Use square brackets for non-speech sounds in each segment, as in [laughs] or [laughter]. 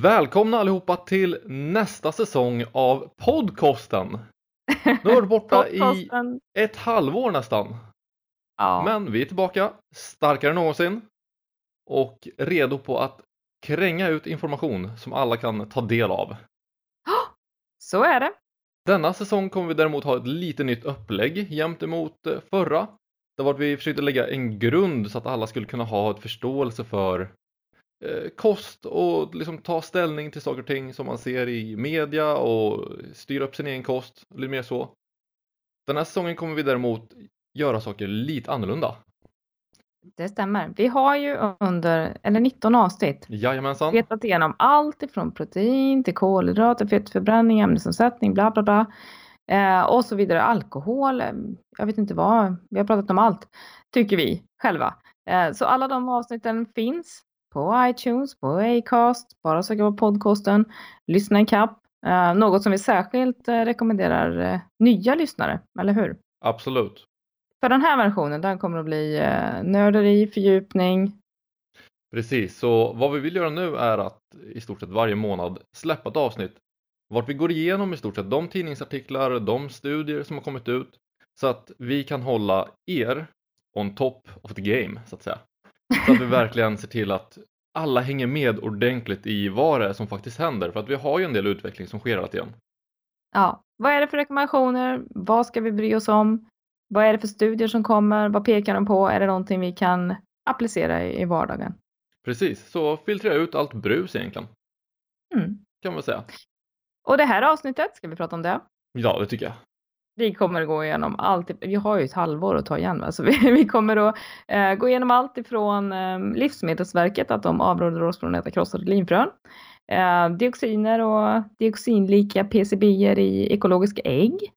Välkomna allihopa till nästa säsong av Podcasten. Nu har vi varit borta i ett halvår nästan. Ja. Men vi är tillbaka, starkare än någonsin och redo på att kränga ut information som alla kan ta del av. [gasps] Så är det. Denna säsong kommer vi däremot ha ett lite nytt upplägg jämt emot eh, förra. Det var vi försökte lägga en grund så att alla skulle kunna ha ett förståelse för kost och liksom ta ställning till saker och ting som man ser i media och styra upp sin egen kost, lite mer så. Den här säsongen kommer vi däremot göra saker lite annorlunda. Det stämmer. Vi har ju under, eller 19 avsnitt, Jajamensan. vetat igenom allt ifrån protein till kolhydrater, fettförbränning, ämnesomsättning, bla bla bla. Eh, och så vidare. Alkohol, eh, jag vet inte vad. Vi har pratat om allt, tycker vi själva. Eh, så alla de avsnitten finns på iTunes, på Acast, bara söka på podcasten, lyssna en kapp. Eh, något som vi särskilt eh, rekommenderar eh, nya lyssnare, eller hur? Absolut. För den här versionen, den kommer att bli eh, nörderi, fördjupning. Precis, så vad vi vill göra nu är att i stort sett varje månad släppa ett avsnitt vart vi går igenom i stort sett de tidningsartiklar, de studier som har kommit ut så att vi kan hålla er on top of the game så att säga. Så att vi [laughs] verkligen ser till att alla hänger med ordentligt i vad det är som faktiskt händer för att vi har ju en del utveckling som sker hela tiden. Ja, vad är det för rekommendationer? Vad ska vi bry oss om? Vad är det för studier som kommer? Vad pekar de på? Är det någonting vi kan applicera i, vardagen? Precis, så filtrera ut allt brus egentligen Mm. kan man säga. Och det här avsnittet, ska vi prata om det? Ja, det tycker jag. Vi kommer att gå igenom allt. Vi har ju ett halvår att ta igen, så vi, [laughs] vi kommer att eh, gå igenom allt ifrån eh, Livsmedelsverket, att de avråder oss från att äta krossade linfrön. Eh, dioxiner och dioxinlika PCBer i ekologiska ägg.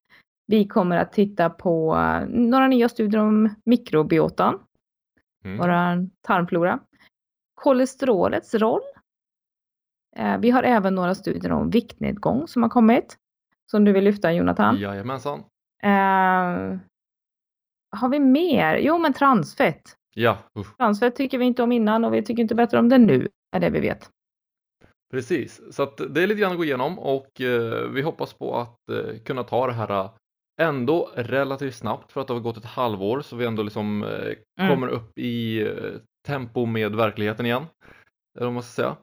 Vi kommer att titta på eh, några nya studier om mikrobiotan, Mm. vår tarmflora. Kolesterolets roll. Eh, vi har även några studier om viktnedgång som har kommit, som du vill lyfta Jonathan. Jajamensan. Eh, har vi mer? Jo, men transfett. Ja, usch. Transfett tycker vi inte om innan och vi tycker inte bättre om det nu, är det vi vet. Precis, så att det är lite grann att gå igenom och eh, vi hoppas på att eh, kunna ta det här eh, ändå relativt snabbt för att det har gått ett halvår så vi ändå liksom eh, Mm. kommer upp i eh, tempo med verkligheten igen. Eller vad man ska säga.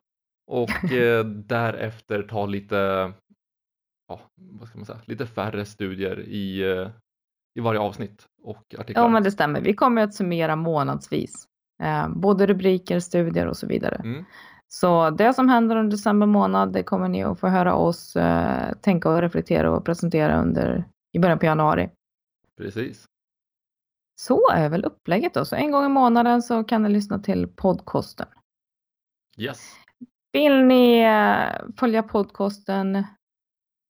Och [laughs] därefter ta lite, ja, vad ska man säga, lite färre studier i, eh, i varje avsnitt och artiklar. Ja, men det stämmer. Vi kommer att summera månadsvis. Eh, både rubriker, studier och så vidare. Mm. Så det som händer under december månad, det kommer ni att få höra oss eh, tänka och reflektera och presentera under i början på januari. Precis. Så är väl upplägget då. Så en gång i månaden så kan ni lyssna till podcasten. Yes. Vill ni eh, följa podcasten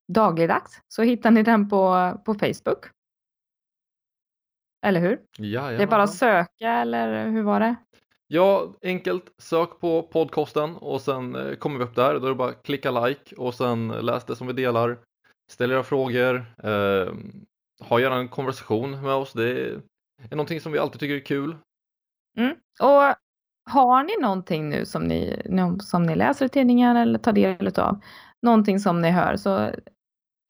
dagligdags så hittar ni den på, på Facebook. Eller hur? Det är bara att söka eller hur var det? Ja, enkelt. Sök på podcasten och sen eh, kommer vi upp där. Då är det bara att klicka like och sen läs det som vi delar. Ställ era frågor. Eh, ha gärna en konversation med oss. Det är, någonting som vi alltid tycker är kul. Och har ni någonting nu som ni, som ni läser i tidningen eller tar del av, någonting som ni hör, så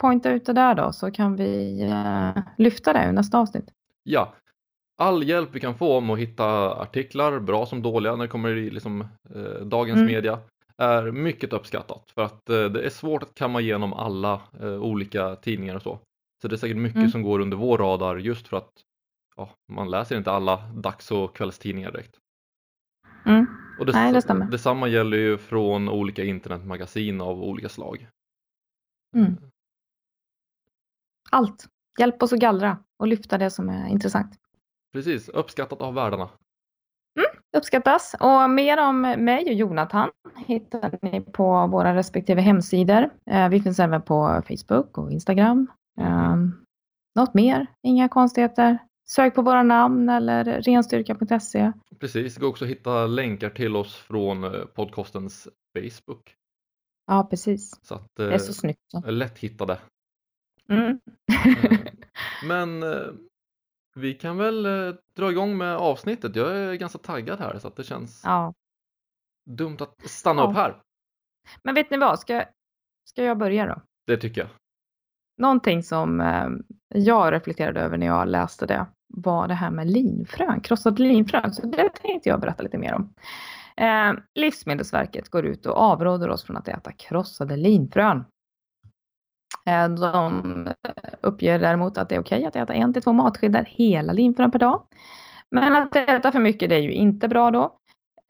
pointa ut det där då så kan vi eh, lyfta det i nästa avsnitt. Ja, all hjälp vi kan få med att hitta artiklar, bra som dåliga, när det kommer i liksom, eh, dagens Mm. media är mycket uppskattat för att eh, det är svårt att kamma igenom alla eh, olika tidningar och så. Så det är säkert mycket Mm. som går under vår radar just för att ja, man läser inte alla dags och kvällstidningar direkt. Mm. Och det, Nej, det stämmer. Detsamma gäller ju från olika internetmagasin av olika slag. Mm. Allt. Hjälp oss att gallra och lyfta det som är intressant. Precis, uppskattat av världarna. Uppskattas. Och mer om mig och Jonathan hittar ni på våra respektive hemsidor. Eh, Vi finns även på Facebook och Instagram. Eh, Något mer? Inga konstigheter? Sök på våra namn eller renstyrka.se. Precis, det går också att hitta länkar till oss från eh, podcastens Facebook. Ja, precis. Så att, Det är så snyggt. Så. eh, lätt hittade. Mm. Eh, Men eh, vi kan väl eh, dra igång med avsnittet. Jag är ganska taggad här så att det känns ja. dumt att stanna Ja. upp här. Men vet ni vad, ska, ska jag börja då? Det tycker jag. Någonting som eh, jag reflekterade över när jag läste det var det här med linfrön, krossade linfrön. Så det tänkte jag berätta lite mer om. Eh, Livsmedelsverket går ut och avråder oss från att äta krossade linfrön. Eh, de uppger däremot att det är okej att äta en till två matskedar hela linfrön per dag. Men att äta för mycket det är ju inte bra då.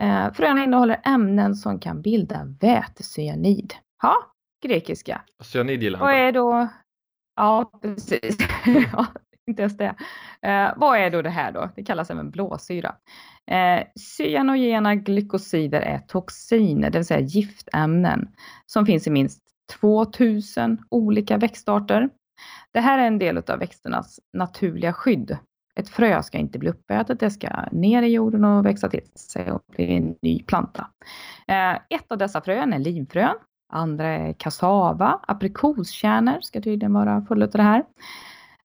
Eh, fröna innehåller ämnen som kan bilda vätecyanid. Ja, grekiska. Cyanid gillar Vad är då... Ja, precis. [laughs] ja, inte ens det. Eh, vad är då det här då? Det kallas även blåsyra. Eh, cyanogena glykosider är toxiner, det vill säga giftämnen, som finns i minst 2000 olika växtarter. Det här är en del av växternas naturliga skydd. Ett frö ska inte bli uppätet, det ska ner i jorden och växa till sig och bli en ny planta. Eh, ett av dessa frön är linfrön, andra är kassava, aprikoskärnor ska tydligen vara fulla av det här.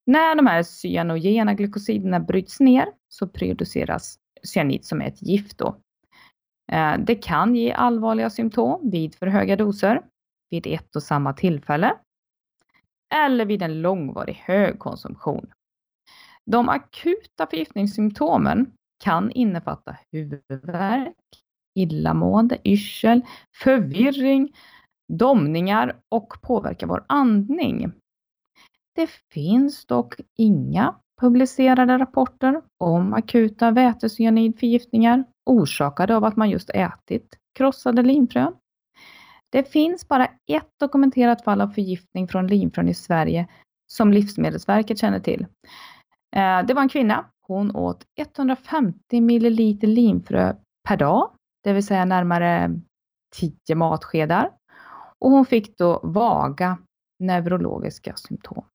När de här cyanogena glykosiderna bryts ner så produceras cyanid som är ett gift. Då. Eh, det kan ge allvarliga symptom vid för höga doser, vid ett och samma tillfälle eller vid en långvarig hög konsumtion. De akuta förgiftningssymptomen kan innefatta huvudvärk, illamående, yrsel, förvirring, domningar och påverka vår andning. Det finns dock inga publicerade rapporter om akuta vätecyanidförgiftningar orsakade av att man just ätit krossade linfrön. Det finns bara ett dokumenterat fall av förgiftning från linfrön i Sverige som Livsmedelsverket känner till. Eh, det var en kvinna. Hon åt 150 milliliter linfrö per dag, det vill säga närmare 10 matskedar. Och hon fick då vaga neurologiska symptom.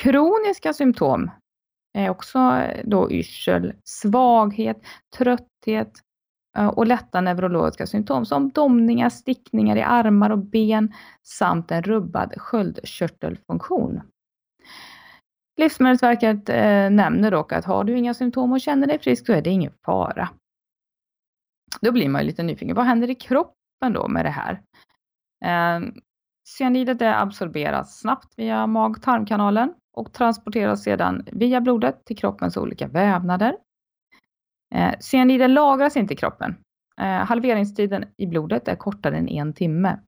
Kroniska symptom är också eh, då yrsel, svaghet, trötthet eh, och lätta neurologiska symptom som domningar, stickningar i armar och ben samt en rubbad sköldkörtelfunktion. Livsmedelsverket eh, nämner dock att har du inga symptom och känner dig frisk så är det ingen fara. Då blir man ju lite nyfiken. Vad händer i kroppen då med det här? Eh, cyanidet absorberas snabbt via mag-tarmkanalen och transporteras sedan via blodet till kroppens olika vävnader. Eh, cyanider lagras inte i kroppen. Eh, halveringstiden i blodet är kortare än en timme.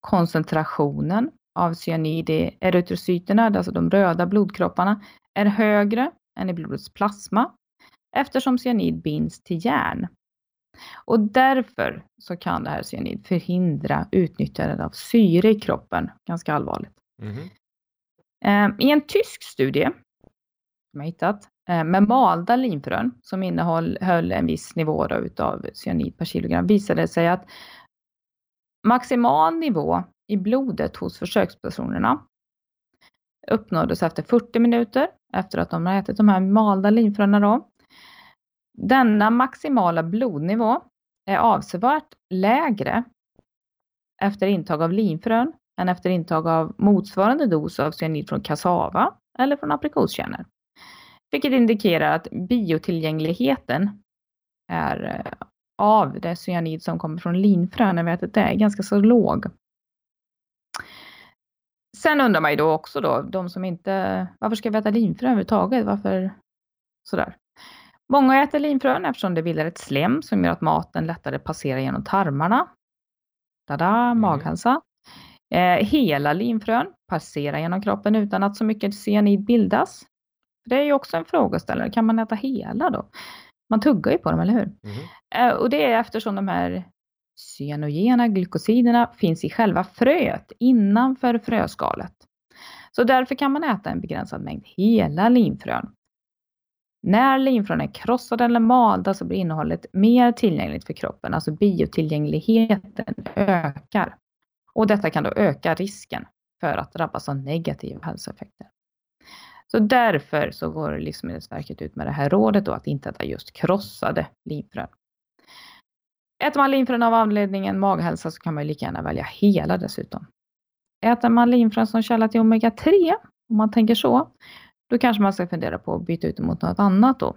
Koncentrationen av cyanid i erytrocyterna, alltså de röda blodkropparna, är högre än i blodets plasma eftersom cyanid binds till järn. Och därför så kan det här cyanid förhindra utnyttjandet av syre i kroppen, ganska allvarligt. Eh, I en tysk studie som jag hittat eh, med malda linfrön som innehöll höll en viss nivå då utav cyanid per kilogram visade det sig att maximal nivå i blodet hos försökspersonerna uppnåddes efter 40 minuter efter att de har ätit de här malda linfröna då. Denna maximala blodnivå är avsevärt lägre efter intag av linfrön än efter intag av motsvarande dos av cyanid från kassava eller från aprikoskärnor. Vilket indikerar att biotillgängligheten är eh, av det cyanid som kommer från linfrön, jag vet att det är ganska så låg. Sen undrar man ju då också då, de som inte, varför ska vi äta linfrön överhuvudtaget? Varför sådär? Många äter linfrön eftersom det bildar ett slem som gör att maten lättare passerar genom tarmarna. Tada, maghälsa. Eh, hela linfrön passerar genom kroppen utan att så mycket cyanid bildas. Det är ju också en frågeställare, kan man äta hela då? Man tuggar ju på dem, eller hur? Mhm. Eh, och det är eftersom de här cyanogena glykosiderna finns i själva fröet innanför fröskalet. Så därför kan man äta en begränsad mängd hela linfrön. När linfrön är krossade eller malda så alltså blir innehållet mer tillgängligt för kroppen, alltså biotillgängligheten ökar. Och detta kan då öka risken för att drabbas av negativa hälsoeffekter. Så därför så går Livsmedelsverket ut med det här rådet då att inte äta just krossade linfrön. Äter man linfrön av anledningen maghälsa så kan man ju lika gärna välja hela dessutom. Äter man linfrön som källa till omega-3, om man tänker så, då kanske man ska fundera på att byta ut det mot något annat då.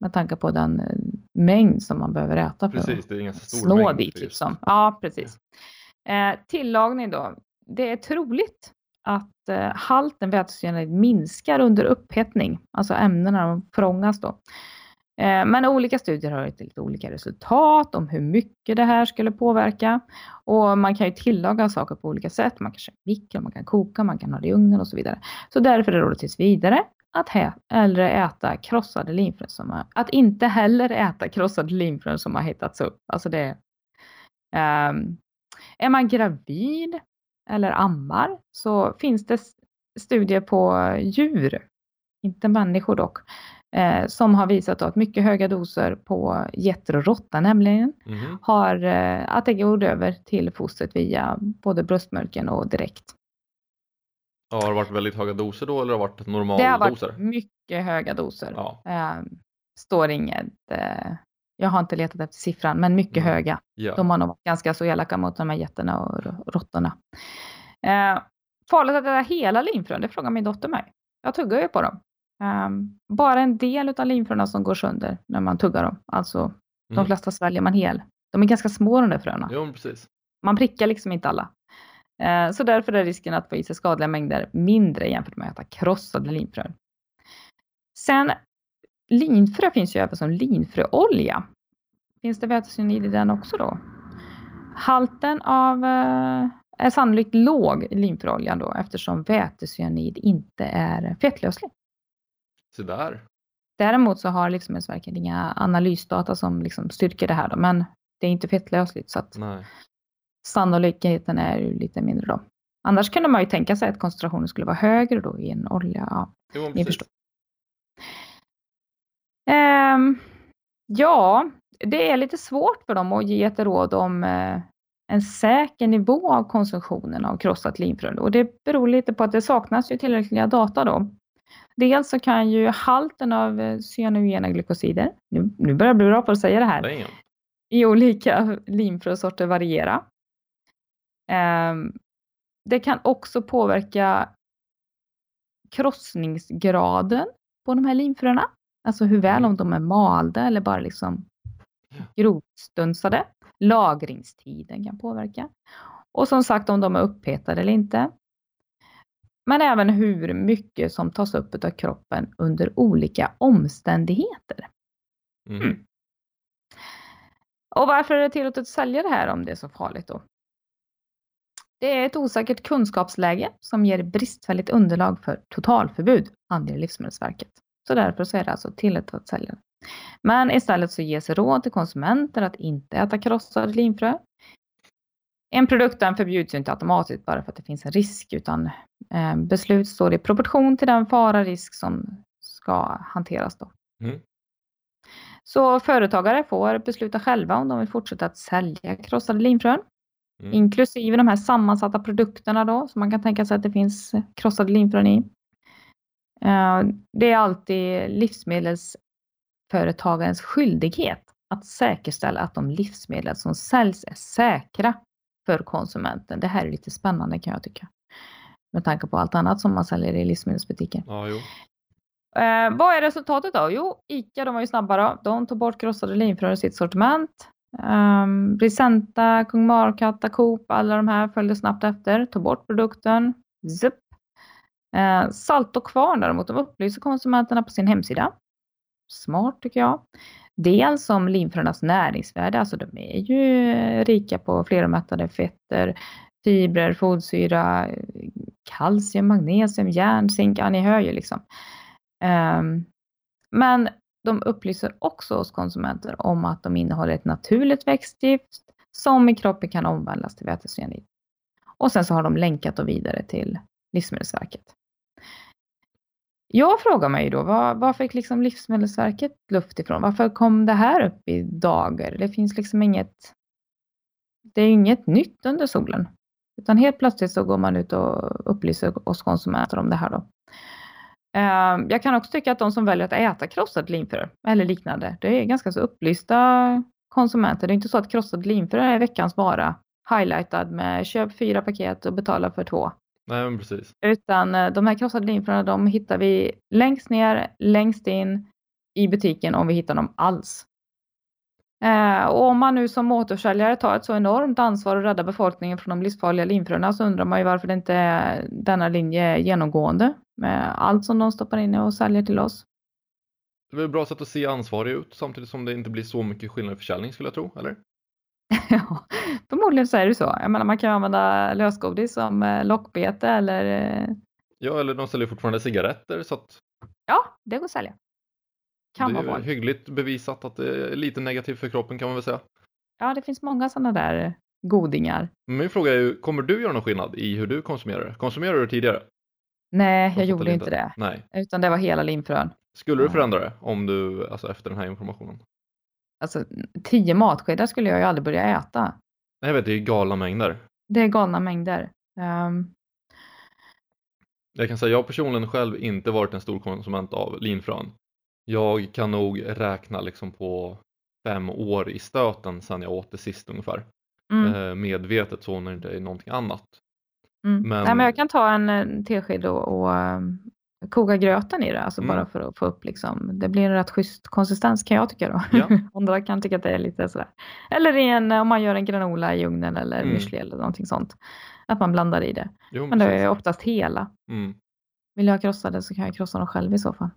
Med tanke på den eh, mängd som man behöver äta för Precis, det är så stor slå mängd. dit. Liksom. Ja, precis. Eh, tillagning då. Det är troligt att eh, halten vätecyanid minskar under upphettning, alltså ämnena de förångas då. Eh, men olika studier har gett lite olika resultat om hur mycket det här skulle påverka. Och man kan ju tillaga saker på olika sätt. Man kan köra mikro, man kan koka, man kan ha det i ugnen och så vidare. Så därför är det tills vidare att hellre äta krossade linfrön som har, att inte heller äta krossade linfrön som har hittats upp. Alltså det um, är man gravid eller ammar så finns det studier på djur, inte människor dock, eh, som har visat att mycket höga doser på getter och råttor nämligen Mhm. har eh, att det går över till fostret via både bröstmjölken och direkt. Ja, har det varit väldigt höga doser då eller har det varit Det har normaldoser? varit mycket höga doser. Ja, Eh, står inget, eh, jag har inte letat efter siffran, men mycket Mm. höga. ja. De har nog varit ganska så elaka mot de här getterna och råttorna. Eh, farligt att äta hela linfrön, det frågar min dotter mig. Jag tuggar ju på dem. Eh, bara en del av linfröna som går sönder när man tuggar dem. Alltså, de Mm. flesta sväljer man hel. De är ganska små de där fröna. Jo, precis. Man prickar liksom inte alla. Eh, så därför är risken att få i sig skadliga mängder mindre jämfört med att äta krossade linfrön. Sen, linfrö finns ju även som linfröolja. Finns det vätecyanid i den också då? Halten av eh, är sannolikt låg i linfröoljan då eftersom vätecyanid inte är fettlöslig. Så där. Däremot så har Livsmedelsverket inga analysdata som liksom styrker det här då, men det är inte fettlösligt så att Nej. sannolikheten är ju lite mindre då. Annars kunde man ju tänka sig att koncentrationen skulle vara högre då i en olja. Ja, Jo, ni förstår. Ehm, ja, det är lite svårt för dem att ge ett råd om eh, en säker nivå av konsumtionen av krossat linfrö. Och det beror lite på att det saknas ju tillräckliga data då. Dels så kan ju halten av eh, cyanogena glykosider, nu, nu börjar jag bli bra på att säga det här, ingen. i olika [laughs] linfrösorter variera. Ehm, Det kan också påverka krossningsgraden på de här linfröna. Alltså hur väl Mm. om de är malda eller bara liksom grovstunsade. Lagringstiden kan påverka. Och som sagt om de är upphetade eller inte. Men även hur mycket som tas upp av kroppen under olika omständigheter. Mhm. Mm. Och varför är det tillåtet att sälja det här om det är så farligt då? Det är ett osäkert kunskapsläge som ger bristfälligt underlag för totalförbud, anger Livsmedelsverket. Så därför så är det alltså tillåtet att sälja. Men istället så ges råd till konsumenter att inte äta krossad linfrö. En produkt den förbjuds ju inte automatiskt bara för att det finns en risk utan eh, beslut står i proportion till den fara risk som ska hanteras då. Mm. Så företagare får besluta själva om de vill fortsätta att sälja krossade linfrön. Mm. Inklusive de här sammansatta produkterna då, som man kan tänka sig att det finns krossade linfrön i. Eh, Det är alltid livsmedelsföretagarens skyldighet att säkerställa att de livsmedel som säljs är säkra för konsumenten. Det här är lite spännande kan jag tycka. Med tanke på allt annat som man säljer i livsmedelsbutiker. Ja. Eh, vad är resultatet då? Jo, ICA de var ju snabba då. De tog bort krossade linfrön i sitt sortiment. Um, Risenta, Kung Markatta, Coop, alla de här följde snabbt efter. Tog bort produkten. Zup. Eh, Salt och Kvarn däremot, de upplyser konsumenterna på sin hemsida. Smart tycker jag. Dels om linfrönas näringsvärde, alltså de är ju rika på fleromättade fetter, fibrer, fodsyra, kalcium, magnesium, järn, zink, ja ni hör ju liksom. Um, men de upplyser också oss konsumenter om att de innehåller ett naturligt växtgift som i kroppen kan omvandlas till vätecyanid. Och sen så har de länkat och vidare till Livsmedelsverket. Jag frågar mig då, var, var fick liksom Livsmedelsverket luft ifrån? Varför kom det här upp i dagar? Det finns liksom inget, det är inget nytt under solen. Utan helt plötsligt så går man ut och upplyser oss konsumenter om det här då. Eh, jag kan också tycka att de som väljer att äta krossat linfrö eller liknande, det är ganska så upplysta konsumenter. Det är inte så att krossat linfrö är veckans vara, highlightad med köp fyra paket och betala för två. Nej, men precis. Utan eh, de här krossade linfröna, de hittar vi längst ner, längst in i butiken om vi hittar dem alls. Eh, och om man nu som motorsäljare tar ett så enormt ansvar att rädda befolkningen från de livsfarliga linfröna så undrar man ju varför det inte är denna linje genomgående med allt som de stoppar in och säljer till oss. Det är väl ett bra sätt att se ansvarig ut samtidigt som det inte blir så mycket skillnad i försäljning skulle jag tro, eller? [laughs] ja, förmodligen så är det så. Jag menar man kan använda lösgodis som eh, lockbete eller... eh, Ja, eller de säljer fortfarande cigaretter så att Ja, det går att sälja. Kan det vara är vanligt. hyggligt bevisat att det är lite negativt för kroppen kan man väl säga. Ja, det finns många sådana där godingar. Men Min fråga är ju, kommer du göra någon skillnad i hur du konsumerar det? Konsumerar du tidigare? Nej, jag Fast gjorde inte det. Nej. Utan det var hela linfrön. Skulle du förändra det om du, alltså efter den här informationen? Alltså, tio matskedar skulle jag ju aldrig börja äta. Nej, jag vet, det är galna mängder. Det är galna mängder. Ehm, Jag kan säga, jag har personligen själv inte varit en stor konsument av linfrön. Jag kan nog räkna liksom på fem år i stöten sedan jag åt det sist ungefär. mm, Eh, medvetet så när det är någonting annat. mm. men- Nej, men jag kan ta en, en tesked och, och ehm, koka gröten i det. Alltså Mm. bara för att få upp liksom. Det blir en rätt schysst konsistens kan jag tycka då. Ja. [laughs] Andra kan tycka att det är lite sådär. Eller en, om man gör en granola i ugnen eller Mm. müsli eller någonting sånt. Att man blandar i det. Jo, Men det är oftast hela. Mm. Vill jag krossa det så kan jag krossa dem själv i så fall.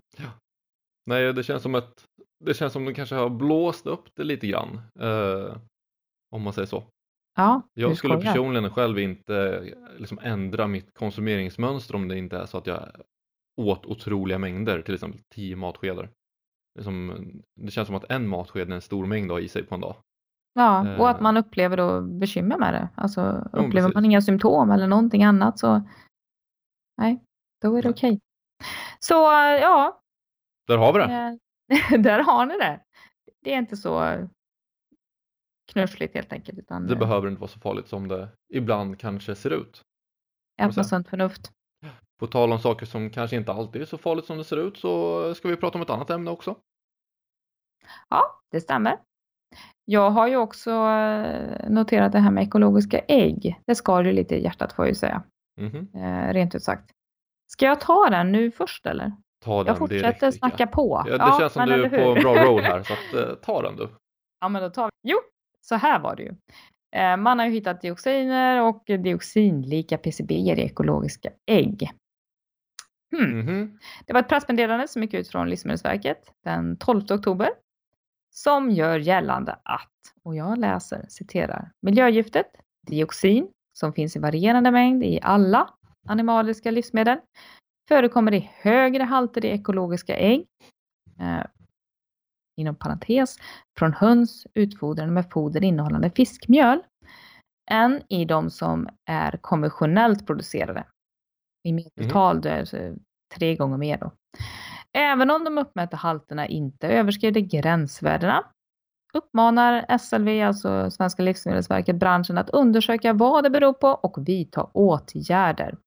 Nej, det känns som att det känns som de kanske har blåst upp det lite grann. Eh, om man säger så. Ja, Jag skulle personligen själv inte liksom ändra mitt konsumeringsmönster om det inte är så att jag åt otroliga mängder, till exempel 10 matskedar. Som, det känns som att en matsked är en stor mängd att ha i sig på en dag. Ja, och att Eh. man upplever då bekymmer med det. Alltså Ja, upplever precis. man inga symptom eller någonting annat så nej, då är det okej. Så eh, ja, Där har vi det. eh, [laughs] där har ni det. Det är inte så knussligt helt enkelt. Utan Det eh, behöver inte vara så farligt som det ibland kanske ser ut. med sunt förnuft. På tal om saker som kanske inte alltid är så farligt som det ser ut så ska vi prata om ett annat ämne också. Ja, det stämmer. Jag har ju också eh, noterat det här med ekologiska ägg. Det skar ju lite i hjärtat får jag ju säga, Mhm. eh, rent ut sagt. Ska jag ta den nu först eller? Ta den Jag fortsätter direkt. Snacka på. Ja, det känns som du är på en bra roll [laughs] här så att, eh, ta den du. Ja, men då tar vi. Jo, så här var det ju. Eh, Man har ju hittat dioxiner och dioxinlika PCBer i ekologiska ägg. Hmm. Mhm. Det var ett pressmeddelande som gick ut från Livsmedelsverket den 12 oktober som gör gällande att, och jag läser, citerar, miljögiftet dioxin som finns i varierande mängd i alla animaliska livsmedel förekommer i högre halter i ekologiska ägg, eh, inom parentes, från höns utfodrade med foder innehållande fiskmjöl, än i de som är konventionellt producerade. I medeltal det är tre gånger mer då. Även om de uppmätta halterna inte överskrider gränsvärdena uppmanar SLV, alltså Svenska Livsmedelsverket, branschen att undersöka vad det beror på och vidta åtgärder.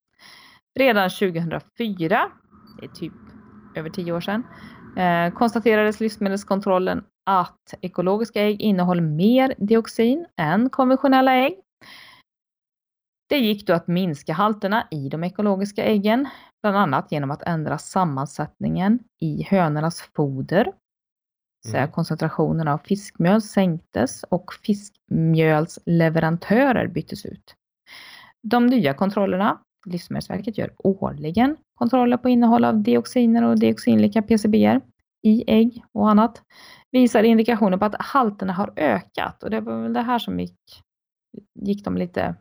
Redan 2004, det är typ över tio år sedan, eh, konstaterades livsmedelskontrollen att ekologiska ägg innehåller mer dioxin än konventionella ägg. Det gick då att minska halterna i de ekologiska äggen, bland annat genom att ändra sammansättningen i hönornas foder. Så Mm. koncentrationen av fiskmjöl sänktes och fiskmjölsleverantörer byttes ut. De nya kontrollerna, Livsmedelsverket gör årligen kontroller på innehåll av dioxiner och dioxinlika PCBer i ägg och annat, visar indikationer på att halterna har ökat och det var väl det här som gick, gick de lite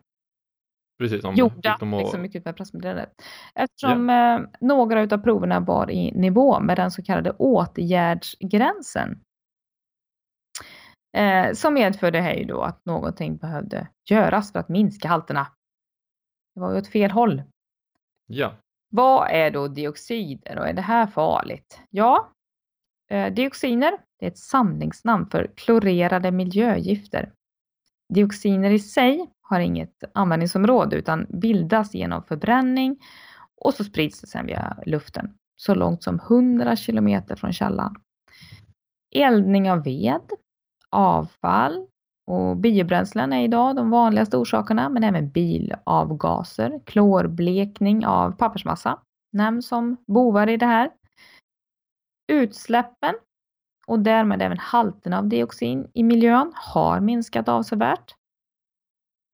Precis, om gjorda att- liksom, mycket med pressmeddelandet. Eftersom eh, några av proverna var i nivå med den så kallade åtgärdsgränsen. Eh, som medförde här då att någonting behövde göras för att minska halterna. Det var ju åt fel håll. Ja, Vad är då dioxider och är det här farligt? Ja, eh, dioxiner är ett samlingsnamn för klorerade miljögifter. Dioxiner i sig har inget användningsområde utan bildas genom förbränning och så sprids det sedan via luften så långt som 100 kilometer från källan. Eldning av ved, avfall och biobränslen är idag de vanligaste orsakerna men även bilavgaser, klorblekning av pappersmassa nämns som bovar i det här. Utsläppen och därmed även halterna av dioxin i miljön har minskat avsevärt.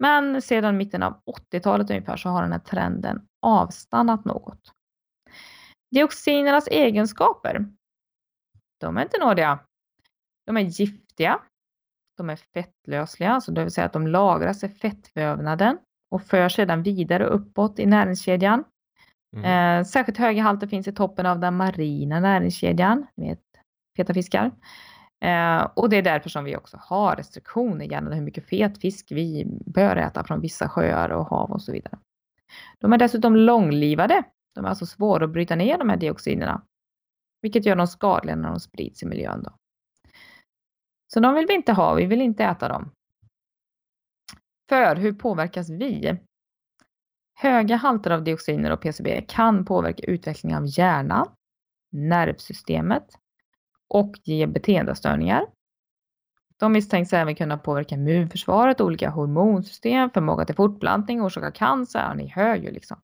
Men sedan mitten av 80-talet ungefär så har den här trenden avstannat något. Dioxinernas egenskaper, de är inte nådiga. De är giftiga, de är fettlösliga, alltså det vill säga att de lagras i fettvävnaden och för sedan vidare uppåt i näringskedjan. Mm. Eh, särskilt höga halter finns i toppen av den marina näringskedjan, vet, feta fiskar. Eh, och det är därför som vi också har restriktioner gällande hur mycket fet fisk vi bör äta från vissa sjöar och hav och så vidare. De är dessutom långlivade. De är alltså svåra att bryta ner de här dioxinerna, vilket gör dem skadliga när de sprids i miljön. Då. Så de vill vi inte ha, vi vill inte äta dem. För hur påverkas vi? Höga halter av dioxiner och PCB kan påverka utvecklingen av hjärnan, nervsystemet och ge beteendestörningar. De misstänks även kunna påverka immunförsvaret, olika hormonsystem, förmåga till fortplantning, orsaka cancer. Ja, ni hör ju liksom.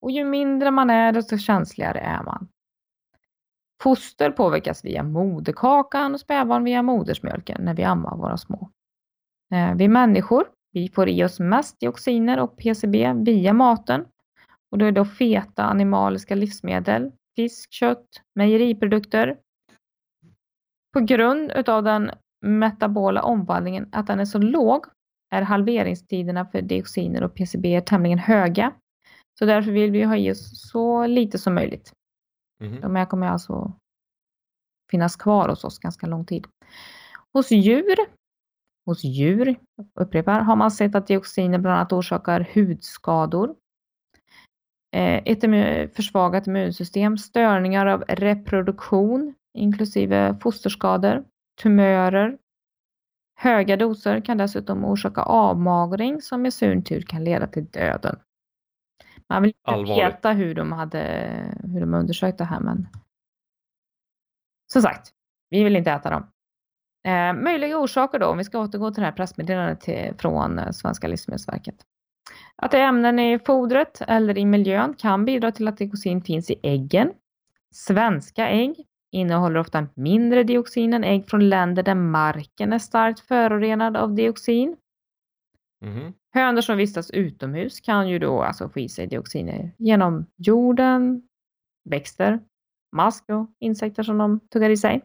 Och ju mindre man är, desto känsligare är man. Foster påverkas via moderkakan och spädbarn via modersmjölken när vi ammar våra små. Eh, vi människor, vi får i oss mest dioxiner och PCB via maten. Och det är då feta animaliska livsmedel, fisk, kött, mejeriprodukter. På grund utav den metabola omvandlingen, att den är så låg, är halveringstiderna för dioxiner och PCB tämligen höga. Så därför vill vi ha i oss så lite som möjligt. Mm. De här kommer alltså finnas kvar hos oss ganska lång tid. Hos djur, hos djur, upprepar, har man sett att dioxiner bland annat orsakar hudskador, eh, ett försvagat immunsystem, störningar av reproduktion, inklusive fosterskador, tumörer. Höga doser kan dessutom orsaka avmagring som i sin tur kan leda till döden. Man vill inte veta hur de hade hur de undersökt det här men som sagt, vi vill inte äta dem. Eh, möjliga orsaker då, om vi ska återgå till det här pressmeddelandet från eh, Svenska Livsmedelsverket. Att det är ämnen i fodret eller i miljön kan bidra till att dioxin finns i äggen. Svenska ägg innehåller ofta mindre dioxin än ägg från länder där marken är starkt förorenad av dioxin. Mm. Hönor som vistas utomhus kan ju då alltså få i sig dioxiner genom jorden, växter, mask och insekter som de tuggar i sig.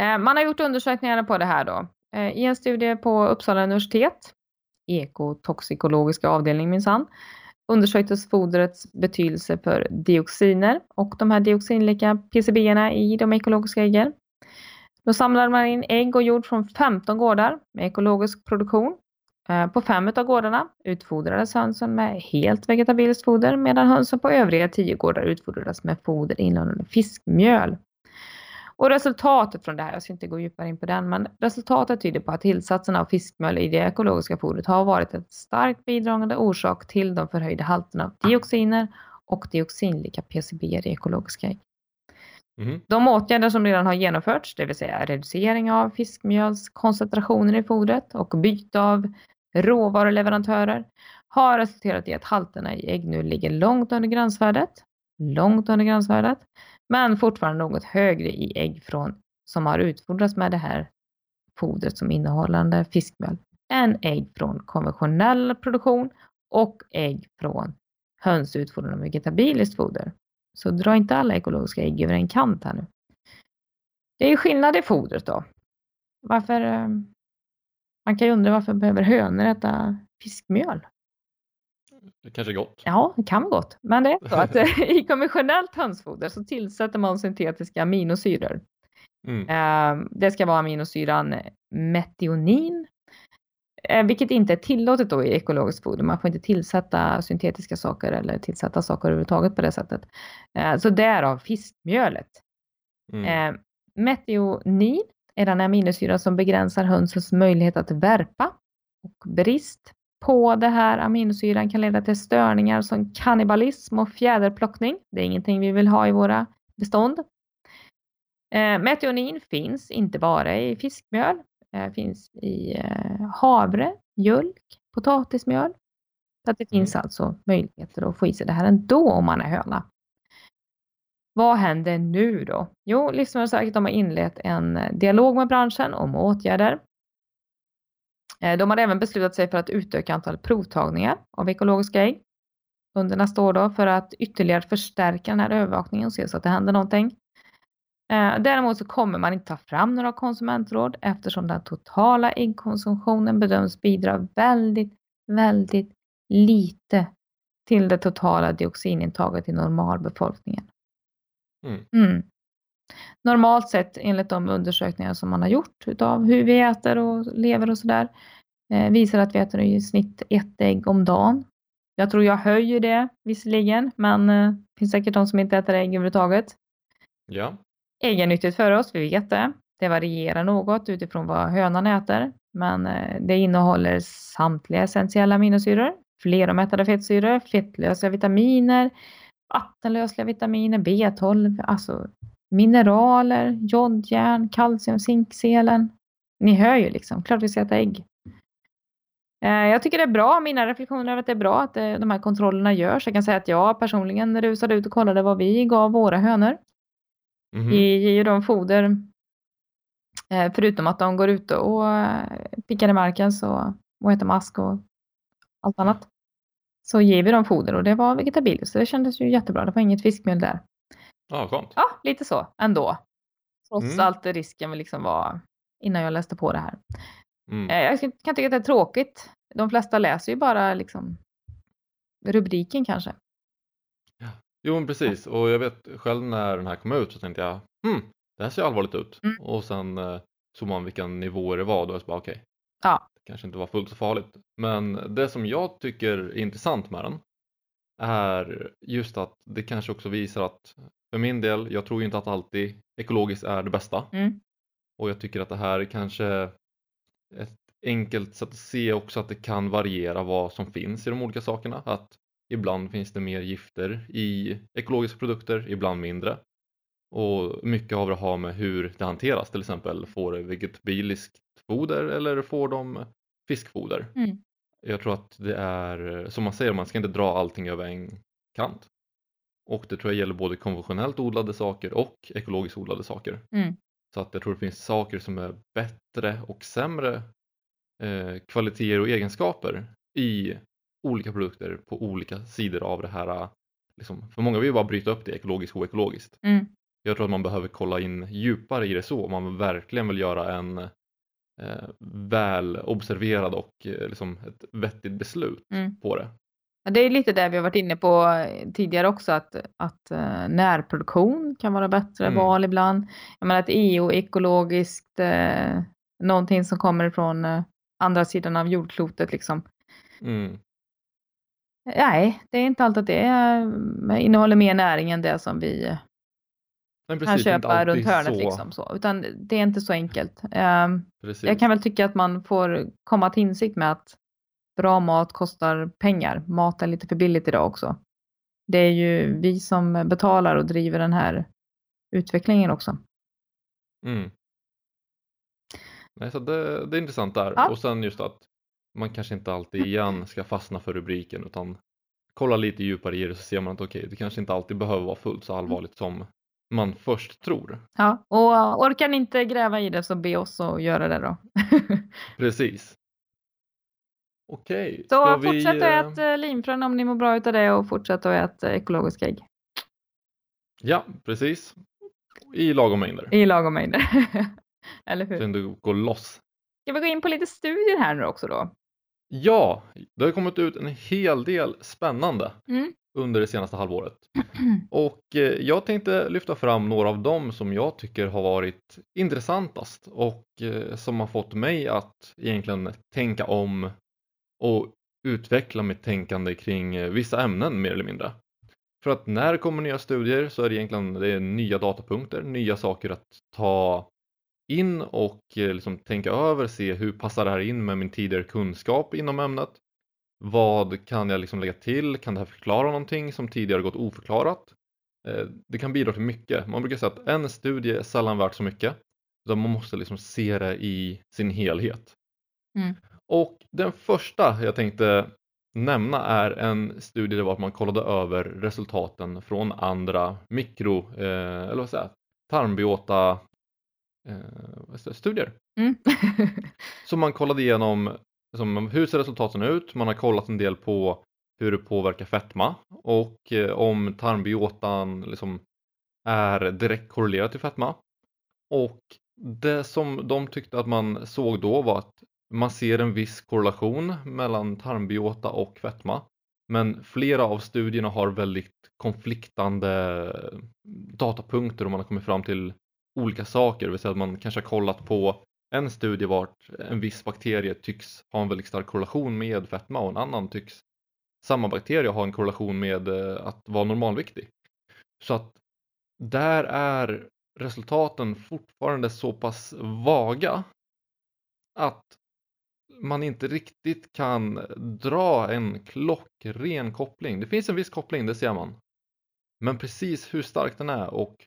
Eh, man har gjort undersökningar på det här då. Eh, I en studie på Uppsala universitet, ekotoxikologiska avdelning minsann, undersöktes fodrets betydelse för dioxiner och de här dioxinlika PCB-erna i de ekologiska äggen. Då samlade man in ägg och jord från 15 gårdar med ekologisk produktion. Eh, på fem av gårdarna utfodrades hönsen med helt vegetabiliskt foder medan hönsen på övriga tio gårdar utfodrades med foder innehållande fiskmjöl. Och resultatet från det här, jag ska inte gå djupare in på den, men resultatet tyder på att tillsatsen av fiskmjöl i det ekologiska fodret har varit ett starkt bidragande orsak till de förhöjda halterna av dioxiner och dioxinlika PCB i ekologiska ägg. Mm. De åtgärder som redan har genomförts, det vill säga reducering av fiskmjölskoncentrationer i fodret och byte av råvaruleverantörer, har resulterat i att halterna i ägg nu ligger långt under gränsvärdet, långt under gränsvärdet, men fortfarande något högre i ägg från, som har utfodrats med det här fodret som innehållande fiskmjöl än ägg från konventionell produktion och ägg från höns utfodrade med vegetabiliskt foder. Så dra inte alla ekologiska ägg över en kant här nu. Det är ju skillnad i fodret då. Varför? Eh, man kan ju undra varför behöver hönor äta fiskmjöl? Det kanske är gott? Ja, det kan vara gott. Men det är så att [laughs] eh, i konventionellt hönsfoder så tillsätter man syntetiska aminosyror. Mm. Ehm, det ska vara aminosyran metionin Eh, vilket inte är tillåtet då i ekologiskt foder. Man får inte tillsätta syntetiska saker eller tillsätta saker överhuvudtaget på det sättet. Eh, så därav fiskmjölet. Mm. Eh, metionin är den aminosyra som begränsar hönsens möjlighet att värpa. Och brist på det här aminosyran kan leda till störningar som kannibalism och fjäderplockning. Det är ingenting vi vill ha i våra bestånd. Metionin finns inte bara i fiskmjöl eh, finns i eh, havre, mjölk, potatismjöl. Så att det finns mm. alltså möjligheter att få i sig det här ändå om man är höna. Vad händer nu då? Jo, Livsmedelsverket de har inlett en dialog med branschen om åtgärder. Eh, de har även beslutat sig för att utöka antalet provtagningar av ekologiska ägg under nästa år då för att ytterligare förstärka den här övervakningen och se så att det händer någonting. Eh, däremot så kommer man inte ta fram några konsumentråd eftersom den totala äggkonsumtionen bedöms bidra väldigt, väldigt lite till det totala dioxinintaget i normalbefolkningen. Mm. Mm. Normalt sett enligt de undersökningar som man har gjort utav hur vi äter och lever och sådär eh, visar att vi äter i snitt ett ägg om dagen. Jag tror jag höjer det visserligen men eh, det finns säkert de som inte äter ägg överhuvudtaget. Ja. Ägg är nyttigt för oss, vi vet det. Det varierar något utifrån vad hönan äter men eh, det innehåller samtliga essentiella aminosyror, fleromättade fettsyror, fettlösliga vitaminer, vattenlösliga vitaminer, B12, alltså mineraler, jodjärn, kalcium, zink, selen. Ni hör ju liksom, klart vi ska äta ägg. Eh, Jag tycker det är bra, mina reflektioner över att det är bra att eh, de här kontrollerna görs. Jag kan säga att jag personligen rusade ut och kollade vad vi gav våra hönor. Mhm. Vi ger ju dem foder, eh, förutom att de går ut och pickar i marken så, och äter mask och allt annat. Så ger vi dem foder och det var vegetabiliskt så det kändes ju jättebra. Det var inget fiskmjöl där. Ja, skönt. Ja, lite så ändå. Trots Mm. allt risken väl liksom var innan jag läste på det här. Mm. Eh, Jag kan tycka att det är tråkigt. De flesta läser ju bara liksom rubriken kanske. Jo, men precis. Och jag vet själv när den här kom ut så tänkte jag, hmm, det här ser allvarligt ut. Mm. Och sen eh, såg man vilka nivåer det var. Då är det så bara, okej, Ja. det kanske inte var fullt så farligt. Men det som jag tycker är intressant med den är just att det kanske också visar att för min del, jag tror ju inte att alltid ekologiskt är det bästa. Mm. Och jag tycker att det här är kanske ett enkelt sätt att se också att det kan variera vad som finns i de olika sakerna. Att ibland finns det mer gifter i ekologiska produkter, ibland mindre. Och mycket av det har med hur det hanteras, till exempel får det vegetabiliskt foder eller får de fiskfoder? Mm. Jag tror att det är, som man säger, man ska inte dra allting över en kant. Och det tror jag gäller både konventionellt odlade saker och ekologiskt odlade saker. Mm. Så att jag tror det finns saker som är bättre och sämre eh, kvaliteter och egenskaper i olika produkter på olika sidor av det här. Liksom, för många vill bara bryta upp det ekologiskt och ekologiskt. Mm. Jag tror att man behöver kolla in djupare i det så om man verkligen vill göra en eh, väl observerad och eh, liksom ett vettigt beslut Mm. på det. Det är lite det vi har varit inne på eh, tidigare också att, att eh, närproduktion kan vara bättre Mm. val ibland. Jag menar att EU ekologiskt, eh, någonting som kommer från eh, andra sidan av jordklotet liksom. Mm. Nej, det är inte alltid att det är, eh, innehåller mer näring än det som vi kan precis, inte köpa runt hörnet så. liksom så. Utan det är inte så enkelt. Precis. Jag kan väl tycka att man får komma till insikt med att bra mat kostar pengar. Mat är lite för billigt idag också. Det är ju vi som betalar och driver den här utvecklingen också. Mm. Nej, så det, det är intressant där. Ja. Och sen just att man kanske inte alltid igen ska fastna för rubriken utan kolla lite djupare i det så ser man att okej, det kanske inte alltid behöver vara fullt så allvarligt som man först tror. Ja, och orkar ni inte gräva i det så be oss att göra det då. [laughs] Precis. Okej, så vi... fortsätt eh, att äta linfrön om ni mår bra utav det och fortsätt att äta ekologiska ägg Ja, precis. I lagom mängder. i lagom mängder. [laughs] Eller hur? ändå gå loss. Ska vi gå in på lite studier här nu också då? Ja, det har kommit ut en hel del spännande Mm. under det senaste halvåret. [clears throat] Och eh, jag tänkte lyfta fram några av dem som jag tycker har varit intressantast och eh, som har fått mig att egentligen tänka om och utveckla mitt tänkande kring eh, vissa ämnen mer eller mindre. För att när det kommer nya studier så är det egentligen det är nya datapunkter, nya saker att ta in och eh, liksom tänka över, se hur passar det här in med min tidigare kunskap inom ämnet. Vad kan jag liksom lägga till? Kan det här förklara någonting som tidigare gått oförklarat? Eh, det kan bidra till mycket. Man brukar säga att en studie är sällan värt så mycket. Utan man måste liksom se det i sin helhet. Mm. Och den första jag tänkte nämna är en studie där man kollade över resultaten från andra mikro, eh, eller vad säger jag, tarmbiota eh, studier. Mm. [laughs] så man kollade igenom liksom, hur ser resultaten ut, man har kollat en del på hur det påverkar fetma och eh, om tarmbiotan liksom är direkt korrelerat till fetma. Och det som de tyckte att man såg då var att man ser en viss korrelation mellan tarmbiota och fetma. Men flera av studierna har väldigt konfliktande eh, datapunkter och man har kommit fram till olika saker. Det vill säga att man kanske har kollat på en studie vart en viss bakterie tycks ha en väldigt stark korrelation med fetma och en annan tycks samma bakterie ha en korrelation med eh, att vara normalviktig. Så att där är resultaten fortfarande så pass vaga att man inte riktigt kan dra en klockren koppling. Det finns en viss koppling, det ser man. Men precis hur stark den är och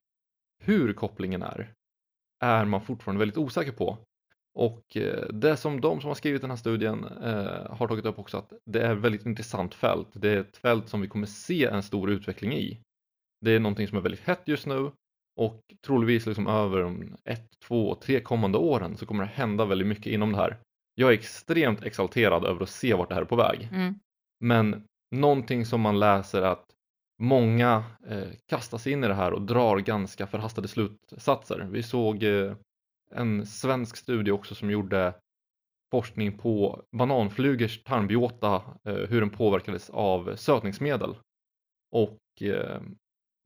hur kopplingen är är man fortfarande väldigt osäker på. Och eh, det som de som har skrivit den här studien eh, har tagit upp också att det är ett väldigt intressant fält. Det är ett fält som vi kommer se en stor utveckling i. Det är någonting som är väldigt hett just nu och troligtvis liksom över de ett, två, tre kommande åren så kommer det hända väldigt mycket inom det här. Jag är extremt exalterad över att se vart det här är på väg. Mm. Men någonting som man läser att många eh, kastas in i det här och drar ganska förhastade slutsatser. Vi såg eh, en svensk studie också som gjorde forskning på bananflugers tarmbiota, eh, hur den påverkades av sötningsmedel. Och eh,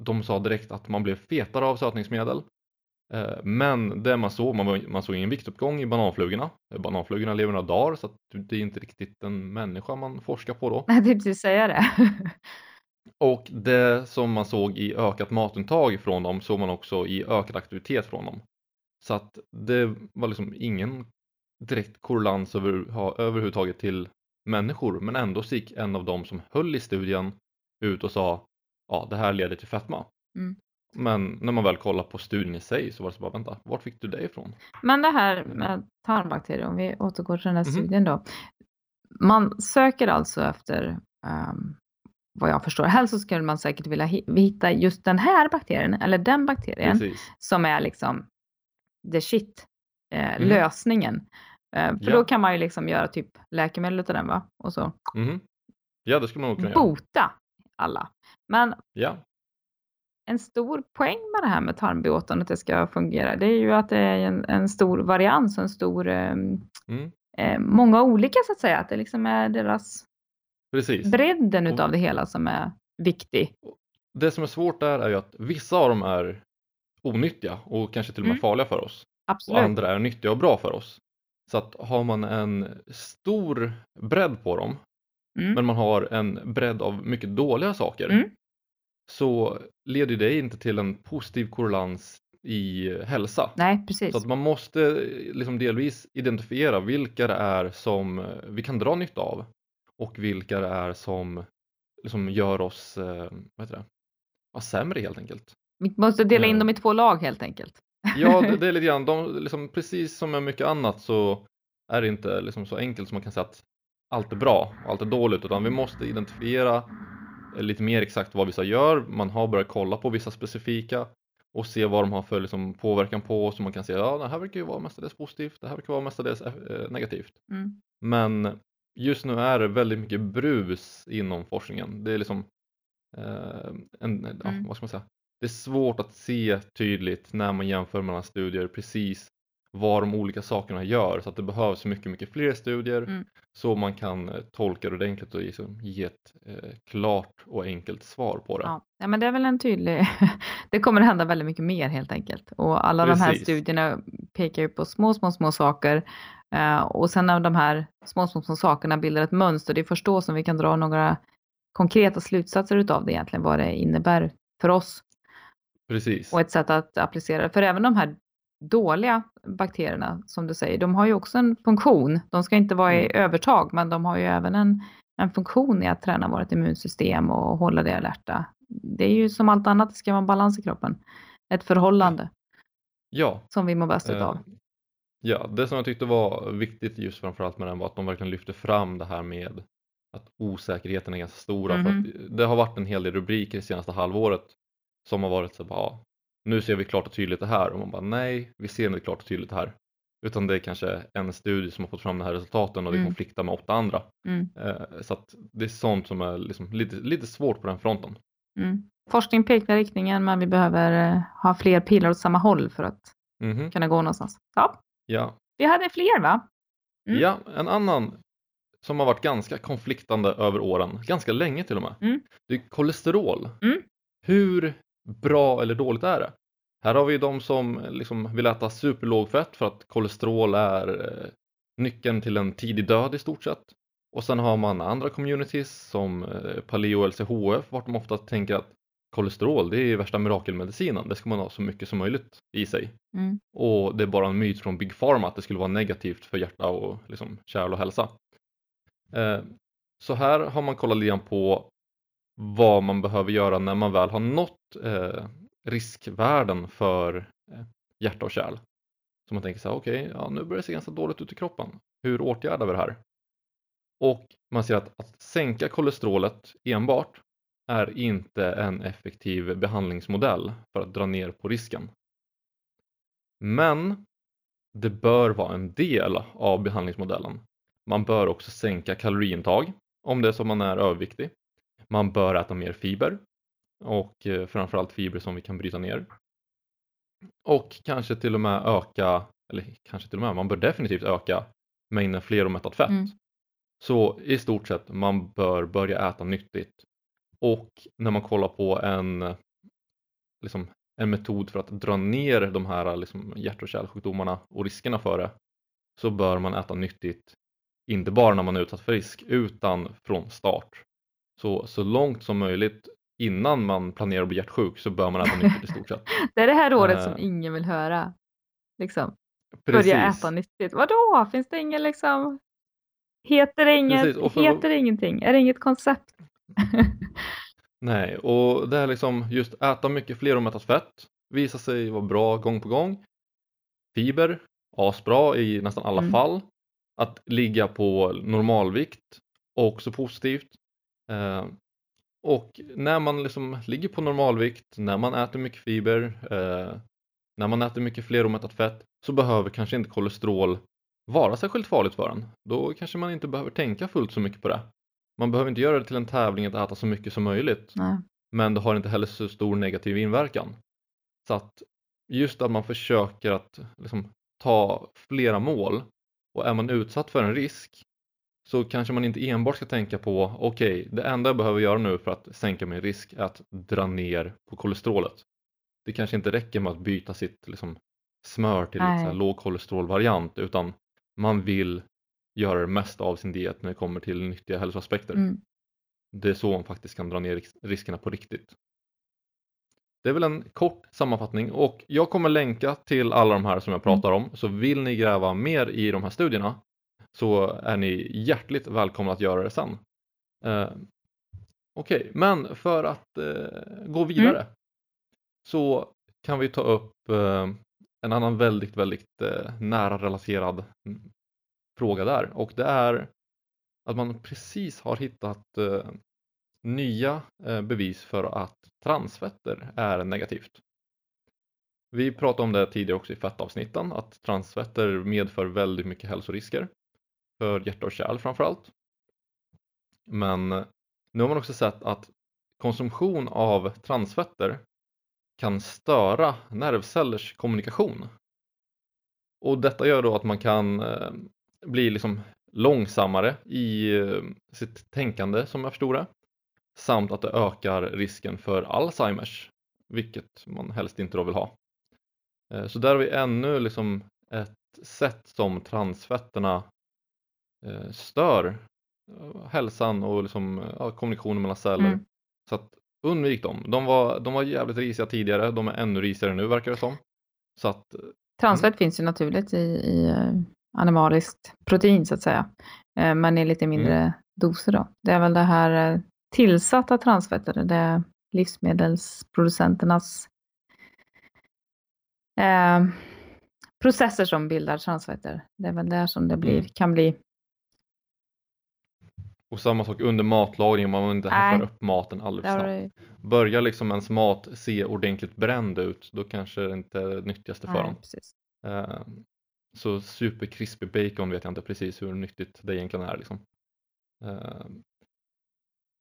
de sa direkt att man blev fetare av sötningsmedel. Eh, men det man såg, man, man såg ingen viktuppgång i bananflugorna. Bananflugorna lever några dagar så det är inte riktigt en människa man forskar på då. Jag tänkte säga det. [laughs] Och det som man såg i ökat matintag från dem såg man också i ökad aktivitet från dem. Så att det var liksom ingen direkt korrelans över, överhuvudtaget till människor men ändå så gick en av dem som höll i studien ut och sa ja det här leder till fetma. Mm. Men när man väl kollar på studien i sig så var det så bara vänta, vart fick du det ifrån? Men det här med tarmbakterier, om vi återgår till den här mm. studien då. Man söker alltså efter um, vad jag förstår, helst så skulle man säkert vilja hitta just den här bakterien eller den bakterien Precis. som är liksom the shit, eh, mm. lösningen. Eh, för ja. då kan man ju liksom göra typ läkemedel av den va? Och så. Mm. Ja, det skulle man nog kunna göra. Bota alla. Men ja. En stor poäng med det här med tarmbiotan, att det ska fungera, det är ju att det är en, en stor varians, en stor, eh, mm. eh, många olika så att säga, att det liksom är deras Precis. bredden utav det hela som är viktig. Det som är svårt där är ju att vissa av dem är onyttiga och kanske till och med mm. farliga för oss. Absolut. Och andra är nyttiga och bra för oss. Så att har man en stor bredd på dem mm. men man har en bredd av mycket dåliga saker mm. Så leder det inte till en positiv korrelans i hälsa. Nej, precis. Så att man måste liksom delvis identifiera vilka det är som vi kan dra nytta av och vilka det är som liksom gör oss eh, vad heter det, sämre helt enkelt. Vi måste dela in dem i två lag helt enkelt. Ja, det, [laughs] det är lite grann, de, liksom, precis som med mycket annat så är det inte liksom så enkelt som man kan säga att allt är bra och allt är dåligt utan vi måste identifiera lite mer exakt vad vissa gör. Man har börjat kolla på vissa specifika och se vad de har för liksom, påverkan på. Så man kan säga ja det här verkar ju vara mestadels positivt, det här verkar vara mestadels eh, negativt. Mm. Men just nu är det väldigt mycket brus inom forskningen. Det är liksom eh, en, mm. ja, vad ska man säga? Det är svårt att se tydligt när man jämför mellan studier precis vad de olika sakerna gör så att det behövs mycket, mycket fler studier mm. så man kan eh, tolka det ordentligt och liksom ge ett eh, klart och enkelt svar på det. Ja. men det är väl en tydlig, [laughs] det kommer att hända väldigt mycket mer helt enkelt och alla Precis. de här studierna pekar ju på små, små, små saker uh, och sen när de här små, små, små sakerna bildar ett mönster, det är först då som vi kan dra några konkreta slutsatser utav det egentligen, vad det innebär för oss. Precis. Och ett sätt att applicera. För även de här dåliga bakterierna, som du säger, de har ju också en funktion. De ska inte vara i mm. övertag, men de har ju även en, en funktion i att träna vårt immunsystem och hålla det alerta. Det är ju som allt annat, det ska vara en balans i kroppen. Ett förhållande. Ja. Som vi mår bäst eh, av. Ja, det som jag tyckte var viktigt just framförallt med den var att de verkligen lyfte fram det här med att osäkerheten är ganska stora Mhm. för att det har varit en hel del rubriker det senaste halvåret som har varit så bara, ja, nu ser vi klart och tydligt det här och man bara nej, vi ser inte klart och tydligt det här. Utan det är kanske en studie som har fått fram de här resultaten och det Mm. konfliktar med åtta andra. Mm. Eh, Så det är sånt som är liksom lite, lite svårt på den fronten. Mm. Forskning pekar riktningen men vi behöver eh, ha fler pilar åt samma håll för att Mhm. kunna gå någonstans. Ja, Ja. vi hade fler va? Mm. ja, en annan som har varit ganska konfliktande över åren, ganska länge till och med. Mm. Det är kolesterol. Mm. Hur bra eller dåligt är det? Här har vi de som liksom vill äta superlågfett för att kolesterol är eh, nyckeln till en tidig död i stort sett. Och sen har man andra communities som eh, Paleo och LCHF vart de ofta tänker att kolesterol det är värsta mirakelmedicinen, det ska man ha så mycket som möjligt i sig. Mm. Och det är bara en myt från Big Pharma att det skulle vara negativt för hjärta och liksom kärl och hälsa. Eh, så här har man kollat lite på vad man behöver göra när man väl har nått eh, riskvärden för eh, hjärta och kärl. Så man tänker så här, okej, ja, nu börjar det se ganska dåligt ut i kroppen. Hur åtgärdar vi det här? Och man ser att, att sänka kolesterolet enbart är inte en effektiv behandlingsmodell för att dra ner på risken. Men det bör vara en del av behandlingsmodellen. Man bör också sänka kaloriintag om det är så man är överviktig. Man bör äta mer fiber och eh, framförallt fiber som vi kan bryta ner. Och kanske till och med öka, eller kanske till och med, man bör definitivt öka mängden fleromättat fett. Mm. Så i stort sett man bör börja äta nyttigt och när man kollar på en, liksom, en metod för att dra ner de här liksom, hjärt och kärlsjukdomarna och riskerna för det så bör man äta nyttigt inte bara när man är utsatt för risk utan från start. Så, så långt som möjligt innan man planerar att bli hjärtsjuk så bör man äta nyttigt i stort sett. [laughs] Det är det här året Eh. som ingen vill höra. Liksom. Börja äta nyttigt. Vadå? Finns det ingen liksom? Heter det inget? För- Heter det ingenting? Är det inget koncept? [laughs] Nej, och det är liksom just äta mycket fleromättat fett visar sig vara bra gång på gång. Fiber, asbra i nästan alla Mm. fall. Att ligga på normalvikt, också positivt. Eh, och när man liksom ligger på normalvikt, när man äter mycket fiber, eh, när man äter mycket fleromättat fett så behöver kanske inte kolesterol vara särskilt farligt för en. Då kanske man inte behöver tänka fullt så mycket på det. Man behöver inte göra det till en tävling att äta så mycket som möjligt Nej. men det har inte heller så stor negativ inverkan. Så att just att man försöker att liksom, ta flera mål och är man utsatt för en risk så kanske man inte enbart ska tänka på okej, det enda jag behöver göra nu för att sänka min risk är att dra ner på kolesterolet. Det kanske inte räcker med att byta sitt liksom, smör till Nej. en låg kolesterolvariant utan man vill göra det mesta av sin diet när det kommer till nyttiga hälsoaspekter. Mm. Det är så man faktiskt kan dra ner ris- riskerna på riktigt. Det är väl en kort sammanfattning och jag kommer länka till alla de här som jag pratar om. Så vill ni gräva mer i de här studierna så är ni hjärtligt välkomna att göra det sen. Eh, Okej, men för att eh, gå vidare så kan vi ta upp eh, en annan väldigt, väldigt eh, nära relaterad mm, fråga där och det är att man precis har hittat eh, nya eh, bevis för att transfetter är negativt. Vi pratade om det tidigare också i fettavsnitten att transfetter medför väldigt mycket hälsorisker för hjärta och kärl framförallt. Men eh, nu har man också sett att konsumtion av transfetter kan störa nervcellers kommunikation. Och detta gör då att man kan eh, bli liksom långsammare i eh, sitt tänkande som jag förstår det. Samt att det ökar risken för Alzheimers, vilket man helst inte då vill ha. Så där har vi ännu liksom ett sätt som transfetterna stör eh, hälsan och liksom, ja, kommunikationen mellan celler. Mm. Så att undvik dem. De var, de var jävligt risiga tidigare, de är ännu risigare nu verkar det som. Så att Transfett finns ju naturligt i, i eh, animaliskt protein så att säga. Eh, Men i lite mindre doser då. Det är väl det här eh, tillsatta transfetter, det är livsmedelsproducenternas eh, processer som bildar transfetter. Det är väl där som det blir, Mm. kan bli Och samma sak under matlagning, man inte häffar upp maten alldeles för snabbt. Börjar liksom ens mat se ordentligt bränd ut, då kanske det inte är det nyttigaste för precis. Eh, Så superkrispig bacon vet jag inte precis hur nyttigt det egentligen är. Liksom. Eh,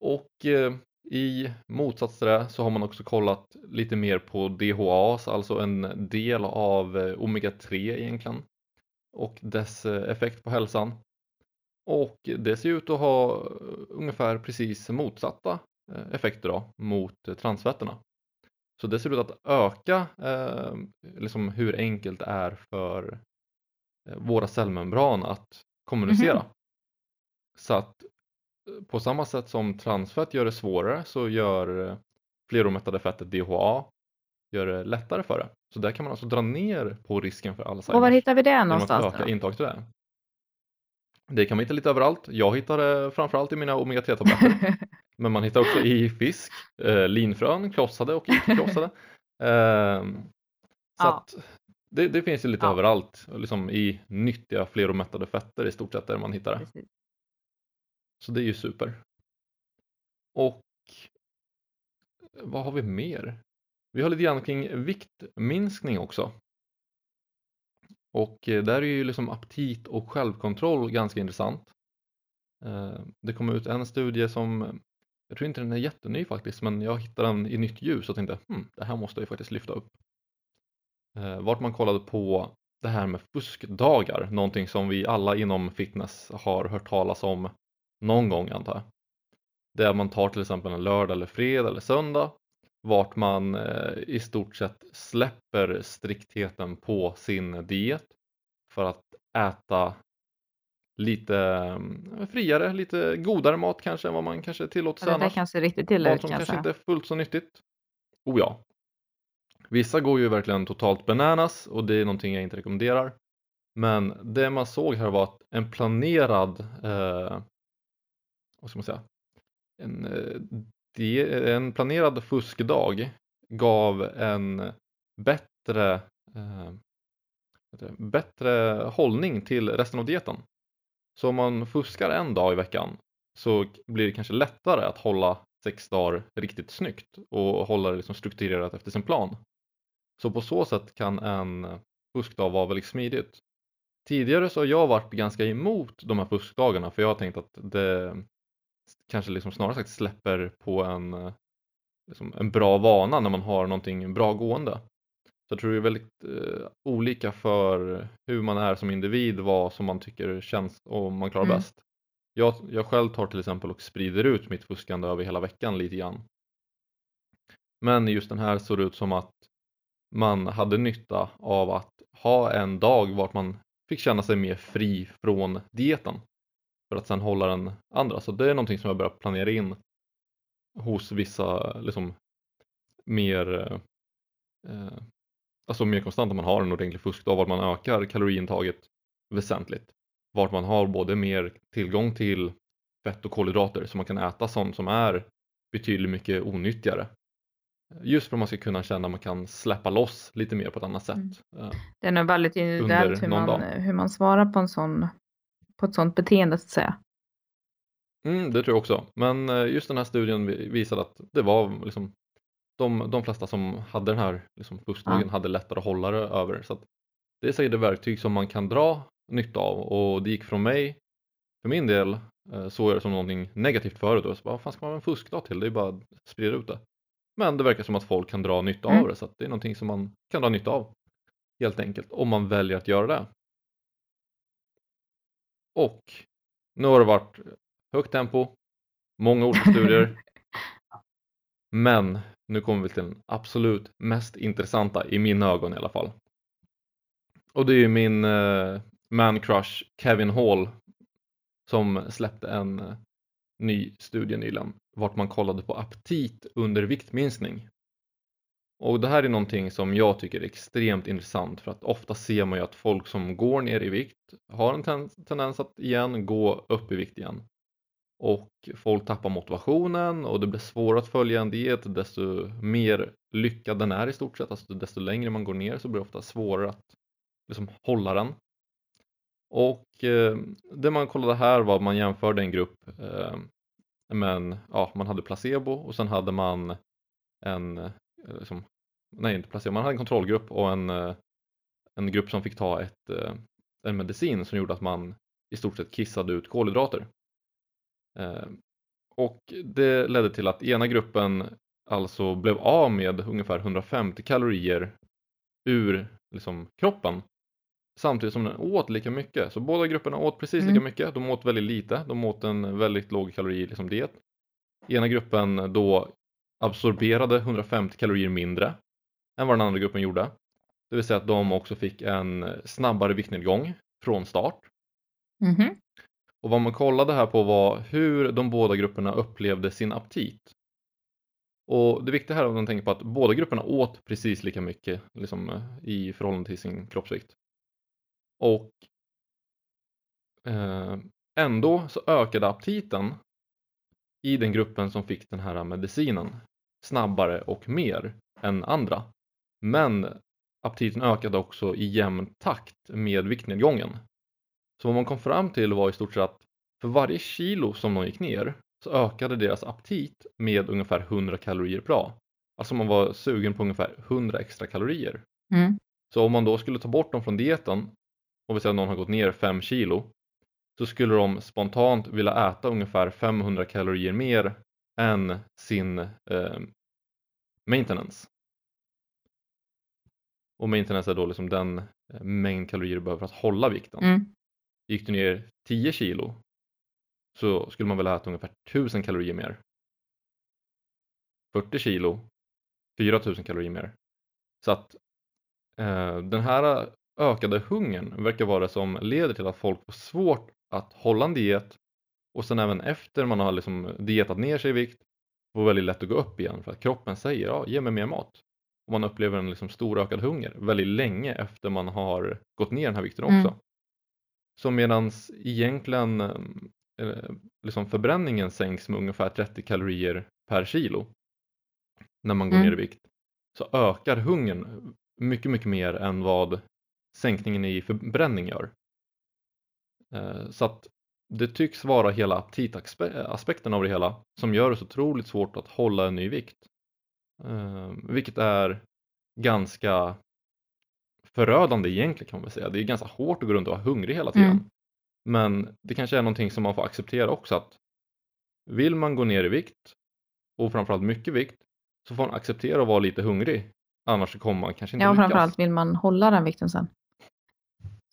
Och eh, i motsats till det så har man också kollat lite mer på DHAs, alltså en del av eh, omega-3 egentligen och dess eh, effekt på hälsan. Och det ser ut att ha eh, ungefär precis motsatta eh, effekter då, mot eh, transfetterna. Så det ser ut att öka eh, liksom hur enkelt det är för våra cellmembran att kommunicera. Mhm. Så att på samma sätt som transfett gör det svårare så gör fleromättade fettet DHA gör det lättare för det. Så där kan man alltså dra ner på risken för Alzheimers Och var hittar vi det genom att någonstans? öka Då? intaget det. Det kan man hitta lite överallt. Jag hittar det framförallt i mina omega-3-tabletter. [laughs] Men man hittar också i fisk, eh, linfrön, krossade och inte krossade. Ehm, så Ja. att det, det finns ju lite Ja. överallt, liksom i nyttiga fleromättade fetter i stort sett där man hittar det. Precis. Så det är ju super. Och vad har vi mer? Vi har lite grann kring viktminskning också. Och eh, där är ju liksom aptit och självkontroll ganska intressant. Eh, det kom ut en studie som, jag tror inte den är jätteny faktiskt, men jag hittade den i nytt ljus och tänkte hmm, det här måste jag faktiskt lyfta upp. Eh, vart man kollade på det här med fuskdagar, någonting som vi alla inom fitness har hört talas om någon gång antar jag. Det är att man tar till exempel en lördag eller fredag eller söndag vart man eh, i stort sett släpper striktheten på sin diet för att äta lite eh, friare, lite godare mat kanske än vad man kanske tillåter sig Ja, det annars. kanske riktigt illa Mat ut som kanske säga. inte är fullt så nyttigt. Oh ja. Vissa går ju verkligen totalt bananas och det är någonting jag inte rekommenderar. Men det man såg här var att en planerad, eh, vad ska man säga, en, eh, en planerad fuskdag gav en bättre, eh, bättre hållning till resten av dieten. Så om man fuskar en dag i veckan så blir det kanske lättare att hålla sex dagar riktigt snyggt och hålla det liksom strukturerat efter sin plan. Så på så sätt kan en fuskdag vara väldigt smidigt. Tidigare så har jag varit ganska emot de här fuskdagarna för jag har tänkt att det kanske liksom snarare sagt släpper på en, eh, liksom en bra vana när man har någonting bra gående. Så jag tror det är väldigt eh, olika för hur man är som individ, vad som man tycker känns och man klarar Mm. bäst. Jag, jag själv tar till exempel och sprider ut mitt fuskande över hela veckan lite grann. Men just den här såg det ut som att man hade nytta av att ha en dag vart man fick känna sig mer fri från dieten för att sen hålla den andra. Så det är någonting som jag börjar planera in hos vissa liksom mer eh, alltså mer konstant om man har en ordentlig fuskdag vart man ökar kaloriintaget väsentligt. Vart man har både mer tillgång till fett och kolhydrater så man kan äta sånt som är betydligt mycket onyttigare. Just för att man ska kunna känna att man kan släppa loss lite mer på ett annat sätt. Mm. Eh, Det är nog väldigt individuellt hur man, dag. hur man svarar på, en sån, på ett sånt beteende så att säga. Mm, det tror jag också. Men eh, just den här studien vi- visade att det var liksom de, de flesta som hade den här liksom, fuskdagen hade lättare att hålla det över. Så det är säkert ett verktyg som man kan dra nytta av och det gick från mig, för min del, eh, såg jag det som någonting negativt förut och så bara, vad fan ska man ha en fuskdag till? Det är bara att sprida ut det. Men det verkar som att folk kan dra nytta Mm. av det så det är någonting som man kan dra nytta av helt enkelt om man väljer att göra det. Och nu har det varit högt tempo, många olika studier. [laughs] Men nu kommer vi till den absolut mest intressanta i mina ögon i alla fall. Och det är ju min eh, man crush Kevin Hall som släppte en eh, ny studie nyligen vart man kollade på aptit under viktminskning. Och det här är någonting som jag tycker är extremt intressant för att ofta ser man ju att folk som går ner i vikt har en ten- tendens att igen gå upp i vikt igen. Och folk tappar motivationen och det blir svårare att följa en diet desto mer lyckad den är i stort sett. Alltså desto längre man går ner så blir det ofta svårare att liksom hålla den. Och eh, det man kollade här var att man jämförde en grupp eh, men ja, man hade placebo och sen hade man en, eh, liksom, nej inte placebo, man hade en kontrollgrupp och en, eh, en grupp som fick ta ett, eh, en medicin som gjorde att man i stort sett kissade ut kolhydrater. Eh, och det ledde till att ena gruppen alltså blev av med ungefär 150 kalorier ur liksom, kroppen samtidigt som den åt lika mycket. Så båda grupperna åt precis lika Mm. mycket. De åt väldigt lite. De åt en väldigt låg kalori liksom, diet. Ena gruppen då absorberade 150 kalorier mindre än vad den andra gruppen gjorde. Det vill säga att de också fick en snabbare viktnedgång från start. Mhm. Och vad man kollade här på var hur de båda grupperna upplevde sin aptit. Och det viktiga här är att man tänker på att båda grupperna åt precis lika mycket liksom, i förhållande till sin kroppsvikt. Och eh, ändå så ökade aptiten i den gruppen som fick den här medicinen snabbare och mer än andra. Men aptiten ökade också i jämn takt med viktnedgången. Så vad man kom fram till var i stort sett att för varje kilo som de gick ner så ökade deras aptit med ungefär 100 kalorier per dag. Alltså man var sugen på ungefär 100 extra kalorier. Mm. Så om man då skulle ta bort dem från dieten och vi säger att någon har gått ner 5 kilo så skulle de spontant vilja äta ungefär 500 kalorier mer än sin eh, maintenance. Och maintenance är då liksom den eh, mängd kalorier du behöver för att hålla vikten. Mm. Gick du ner 10 kilo så skulle man väl äta ungefär 1000 kalorier mer. 40 kilo 4000 kalorier mer. Så att eh, den här ökade hungern verkar vara det som leder till att folk får svårt att hålla en diet och sen även efter man har liksom dietat ner sig i vikt får väldigt lätt att gå upp igen för att kroppen säger ja, ge mig mer mat. Och man upplever en liksom stor ökad hunger väldigt länge efter man har gått ner den här vikten också. Mm. Så medans egentligen eh, liksom förbränningen sänks med ungefär 30 kalorier per kilo när man går Mm. ner i vikt så ökar hungern mycket, mycket mer än vad sänkningen i förbränning gör. Eh, Så att det tycks vara hela aptitaspekten av det hela som gör det så otroligt svårt att hålla en ny vikt. Eh, Vilket är ganska förödande egentligen kan man säga. Det är ganska hårt att gå runt och vara hungrig hela tiden. Mm. Men det kanske är någonting som man får acceptera också att vill man gå ner i vikt och framförallt mycket vikt så får man acceptera att vara lite hungrig. Annars kommer man kanske inte Ja, lyckas. framförallt vill man hålla den vikten sen.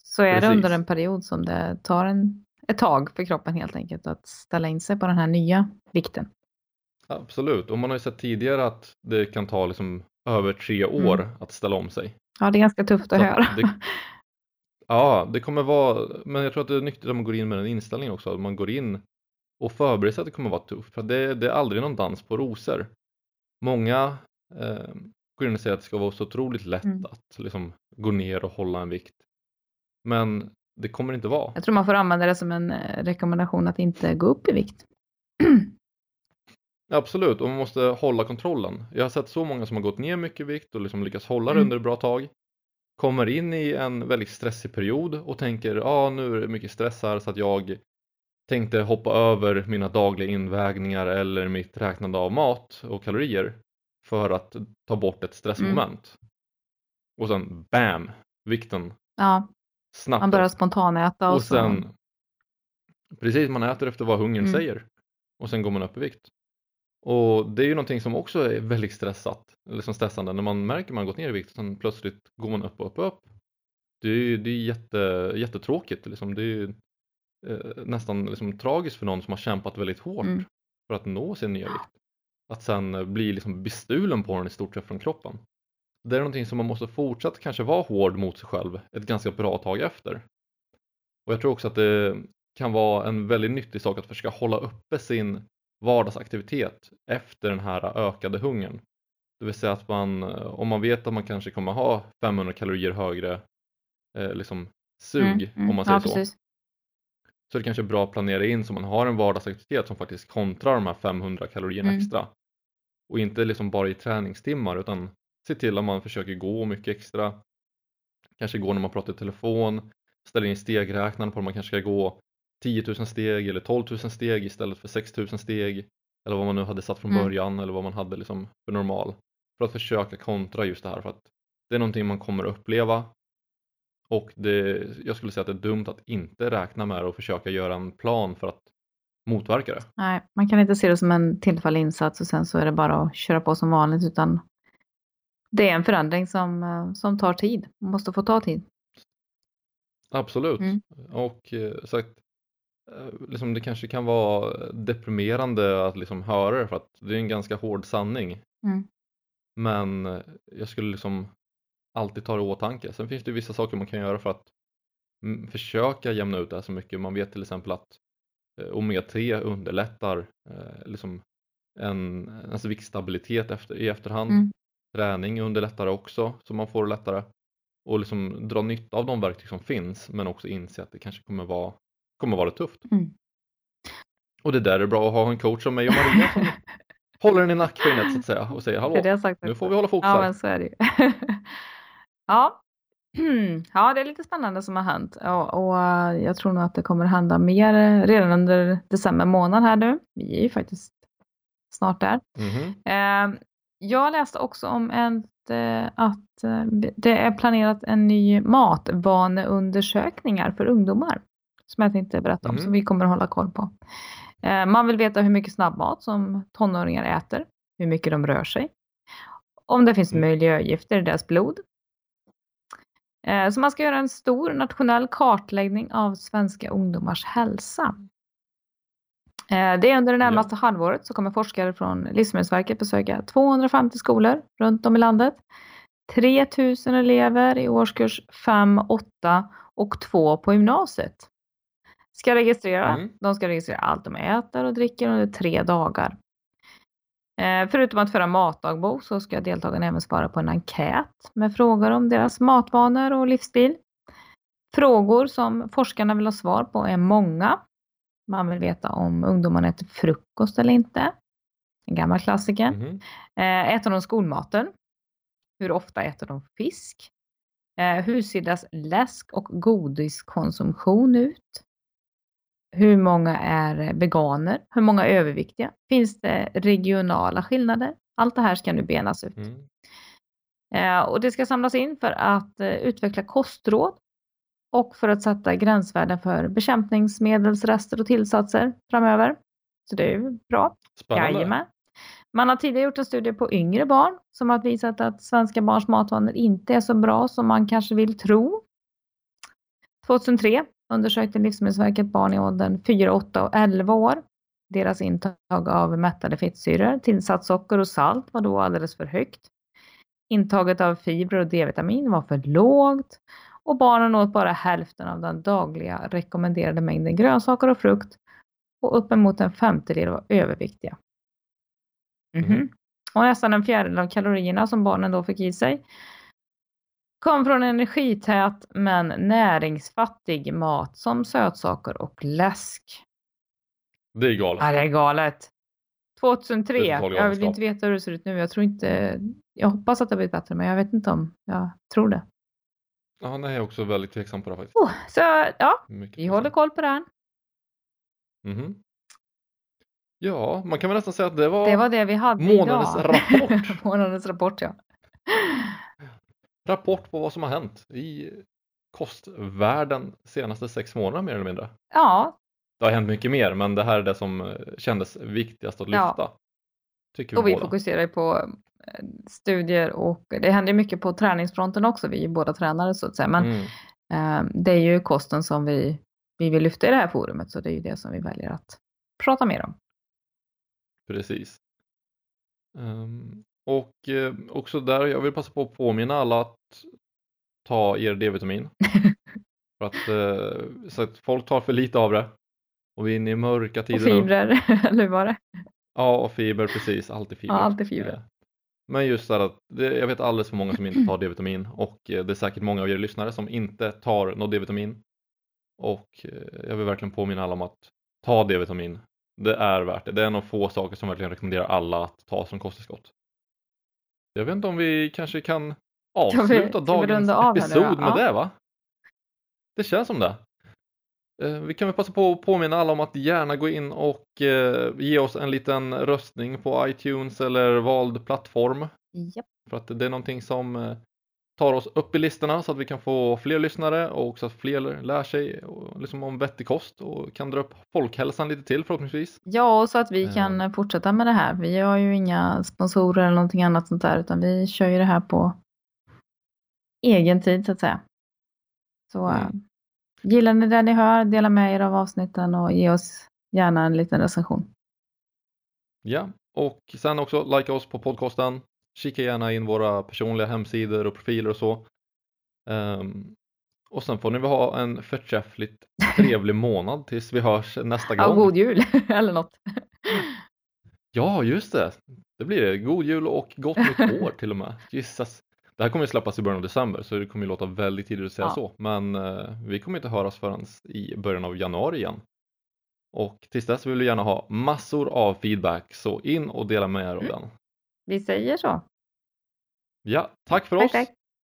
Så är det Precis. under en period som det tar en, ett tag för kroppen helt enkelt att ställa in sig på den här nya vikten. Absolut, och man har ju sett tidigare att det kan ta liksom över tre år att ställa om sig. Ja, det är ganska tufft att Så höra. det, ja, det kommer vara, men jag tror att det är nyttigt att man går in med den inställningen också, att man går in och förbereder sig att det kommer vara tufft. För det, det är aldrig någon dans på rosor. Många eh, går in och säger att det ska vara så otroligt lätt Mm. att liksom, gå ner och hålla en vikt. Men det kommer inte vara. Jag tror man får använda det som en eh, rekommendation att inte gå upp i vikt. [clears throat] Absolut, och man måste hålla kontrollen. Jag har sett så många som har gått ner mycket vikt och liksom lyckats hålla det Mm. under ett bra tag. Kommer in i en väldigt stressig period och tänker ja ah, nu är det mycket stress här så att jag tänkte hoppa över mina dagliga invägningar eller mitt räknande av mat och kalorier för att ta bort ett stressmoment. Och sen BAM! Vikten Ja, snabbt man börjar spontanäta och, och sen precis man äter efter vad hungern Mm. säger och sen går man upp i vikt. Och det är ju någonting som också är väldigt stressat, eller som stressande när man märker att man gått ner i vikt och sen plötsligt går man upp och upp och upp. Det är ju det är jätte, jättetråkigt, liksom. det är ju eh, nästan liksom tragiskt för någon som har kämpat väldigt hårt Mm. för att nå sin nya vikt. Att sen eh, bli liksom bestulen på den i stort sett från kroppen. Det är någonting som man måste fortsätta kanske vara hård mot sig själv ett ganska bra tag efter. Och jag tror också att det kan vara en väldigt nyttig sak att försöka hålla uppe sin vardagsaktivitet efter den här ökade hungern. Det vill säga att man, eh, om man vet att man kanske kommer ha 500 kalorier högre eh, liksom sug, Mm, mm. om man säger ja, så, Precis. så är det kanske bra att planera in så man har en vardagsaktivitet som faktiskt kontrar de här 500 kalorierna Mm. extra. Och inte liksom bara i träningstimmar utan se till att man försöker gå mycket extra. Kanske gå när man pratar i telefon, ställer in stegräknaren på att man kanske ska gå 10 000 steg eller 12 000 steg istället för 6 000 steg eller vad man nu hade satt från Mm. början eller vad man hade liksom för normal för att försöka kontra just det här för att det är någonting man kommer uppleva och det, jag skulle säga att det är dumt att inte räkna med det och försöka göra en plan för att motverka det. Nej, man kan inte se det som en tillfällig insats och sen så är det bara att köra på som vanligt utan det är en förändring som, eh, som tar tid. Man måste få ta tid. Absolut. Mm. Och eh, eh, liksom det kanske kan vara deprimerande att liksom höra det för att det är en ganska hård sanning. Mm. Men eh, jag skulle liksom alltid ta det i åtanke. Sen finns det vissa saker man kan göra för att mm, försöka jämna ut det här så mycket. Man vet till exempel att eh, omega-3 underlättar eh, liksom en, ens viktstabilitet efter, i efterhand. Mm. Träning underlättar det också så man får det lättare. Och liksom dra nytta av de verktyg som finns men också inse att det kanske kommer vara, kommer vara tufft. Mm. Och det är där är bra att ha en coach som mig och Maria som [laughs] håller en i nackskinnet så att säga och säger hallå, nu får vi hålla fokus Ja, här. men så är det ju. [laughs] ja. [clears throat] ja, det är lite spännande som har hänt och, och eh, jag tror nog att det kommer hända mer redan under december månad här nu. Vi är ju faktiskt snart där. Mhm. Eh, jag läste också om ett, eh, att eh, det är planerat en ny matvaneundersökningar för ungdomar. Som jag tänkte berätta om, Mhm. som vi kommer att hålla koll på. Eh, man vill veta hur mycket snabbmat som tonåringar äter, hur mycket de rör sig, om det finns Mm. miljögifter i deras blod. Eh, så man ska göra en stor nationell kartläggning av svenska ungdomars hälsa. Eh, Det är under det Ja. närmaste halvåret så kommer forskare från Livsmedelsverket besöka 250 skolor runt om i landet. 3000 elever i årskurs 5, 8 och 2 på gymnasiet. Ska registrera. Mm. De ska registrera allt de äter och dricker under tre dagar. Eh, Förutom att föra matdagbok så ska deltagarna även svara på en enkät med frågor om deras matvanor och livsstil. Frågor som forskarna vill ha svar på är många. Man vill veta om ungdomarna äter frukost eller inte. En gammal klassiker. Eh, Äter de skolmaten? Hur ofta äter de fisk? Eh, Hur ser deras läsk och godiskonsumtion ut? Hur många är veganer? Hur många är överviktiga? Finns det regionala skillnader? Allt det här ska nu benas ut. Mm. Eh, Och det ska samlas in för att eh, utveckla kostråd och för att sätta gränsvärden för bekämpningsmedelsrester och tillsatser framöver. Så det är ju bra. Spännande. Jajamän. Man har tidigare gjort en studie på yngre barn som har visat att svenska barns matvanor inte är så bra som man kanske vill tro. 2003 undersökte Livsmedelsverket barn i åldern 4, 8 och 11 år. Deras intag av mättade fettsyror, tillsatt socker och salt var då alldeles för högt. Intaget av fibrer och D-vitamin var för lågt och barnen åt bara hälften av den dagliga rekommenderade mängden grönsaker och frukt och uppemot en femtedel var överviktiga. Mhm. Mhm. Och nästan en fjärdedel av kalorierna som barnen då fick i sig kom från energität men näringsfattig mat som sötsaker och läsk. Det är galet. Ja, det är galet. 2003, Det är jag vill inte veta hur det ser ut nu. Jag tror inte, jag hoppas att det har blivit bättre men jag vet inte om jag tror det. Ja, nej, jag är också väldigt tveksam på det faktiskt. Oh, så ja, Mycket vi håller koll på det här. Mhm. Ja, man kan väl nästan säga att det var, Det var det vi hade månadens idag. rapport. [laughs] månadens rapport ja. Rapport på vad som har hänt i kostvärlden senaste sex månaderna mer eller mindre. Ja, Det har hänt mycket mer, men det här är det som eh, kändes viktigast att Ja. lyfta. Tycker vi och vi båda. fokuserar på eh, studier och det händer mycket på träningsfronten också. Vi är ju båda tränare så att säga. Men Mm. eh, det är ju kosten som vi, vi vill lyfta i det här forumet så det är ju det som vi väljer att prata mer om. Precis. Ehm, och eh, också där, jag vill passa på att påminna alla att ta er D-vitamin. [laughs] för att, eh, så att folk tar för lite av det. Och vi är inne i mörka Och tider nu. fibrer, [laughs] eller hur var det? Ja, och fiber, precis. Alltid fiber. Ja, alltid fibrer. Men just så här att det, jag vet alldeles för många som inte tar [clears throat] D-vitamin och eh, det är säkert många av er lyssnare som inte tar något D-vitamin. Och eh, jag vill verkligen påminna alla om att ta D-vitamin. Det är värt det. Det är en av få saker som verkligen rekommenderar alla att ta som kosttillskott. Jag vet inte om vi kanske kan avsluta vi dagens av här episod med Ja. det va? det känns som det. Eh, vi kan väl passa på att påminna alla om att gärna gå in och eh, ge oss en liten röstning på iTunes eller vald plattform. Japp. För att det är någonting som eh, tar oss upp i listorna så att vi kan få fler lyssnare och så att fler lär sig liksom om vettig kost och kan dra upp folkhälsan lite till förhoppningsvis. Ja, och så att vi kan fortsätta med det här. Vi har ju inga sponsorer eller någonting annat sånt där utan vi kör ju det här på egen tid så att säga. Så mm. gillar ni det ni hör, dela med er av avsnitten och ge oss gärna en liten recension. Ja, och sen också likea oss på podcasten. Kika gärna in våra personliga hemsidor och profiler och så. Um, och sen får ni väl ha en förträffligt trevlig [laughs] månad tills vi hörs nästa gång. Ja, god jul [laughs] eller något. Ja, just det. Det blir det. God jul och gott nytt [laughs] år till och med. Jesus. Det här kommer ju släppas i början av december så det kommer ju låta väldigt tidigt att säga ja. så. Men eh, vi kommer inte höras förrän i början av januari igen. Och tills dess vill vi gärna ha massor av feedback så in och dela med er av mm. den. Vi säger så. Ja, tack för tack, oss. Tack.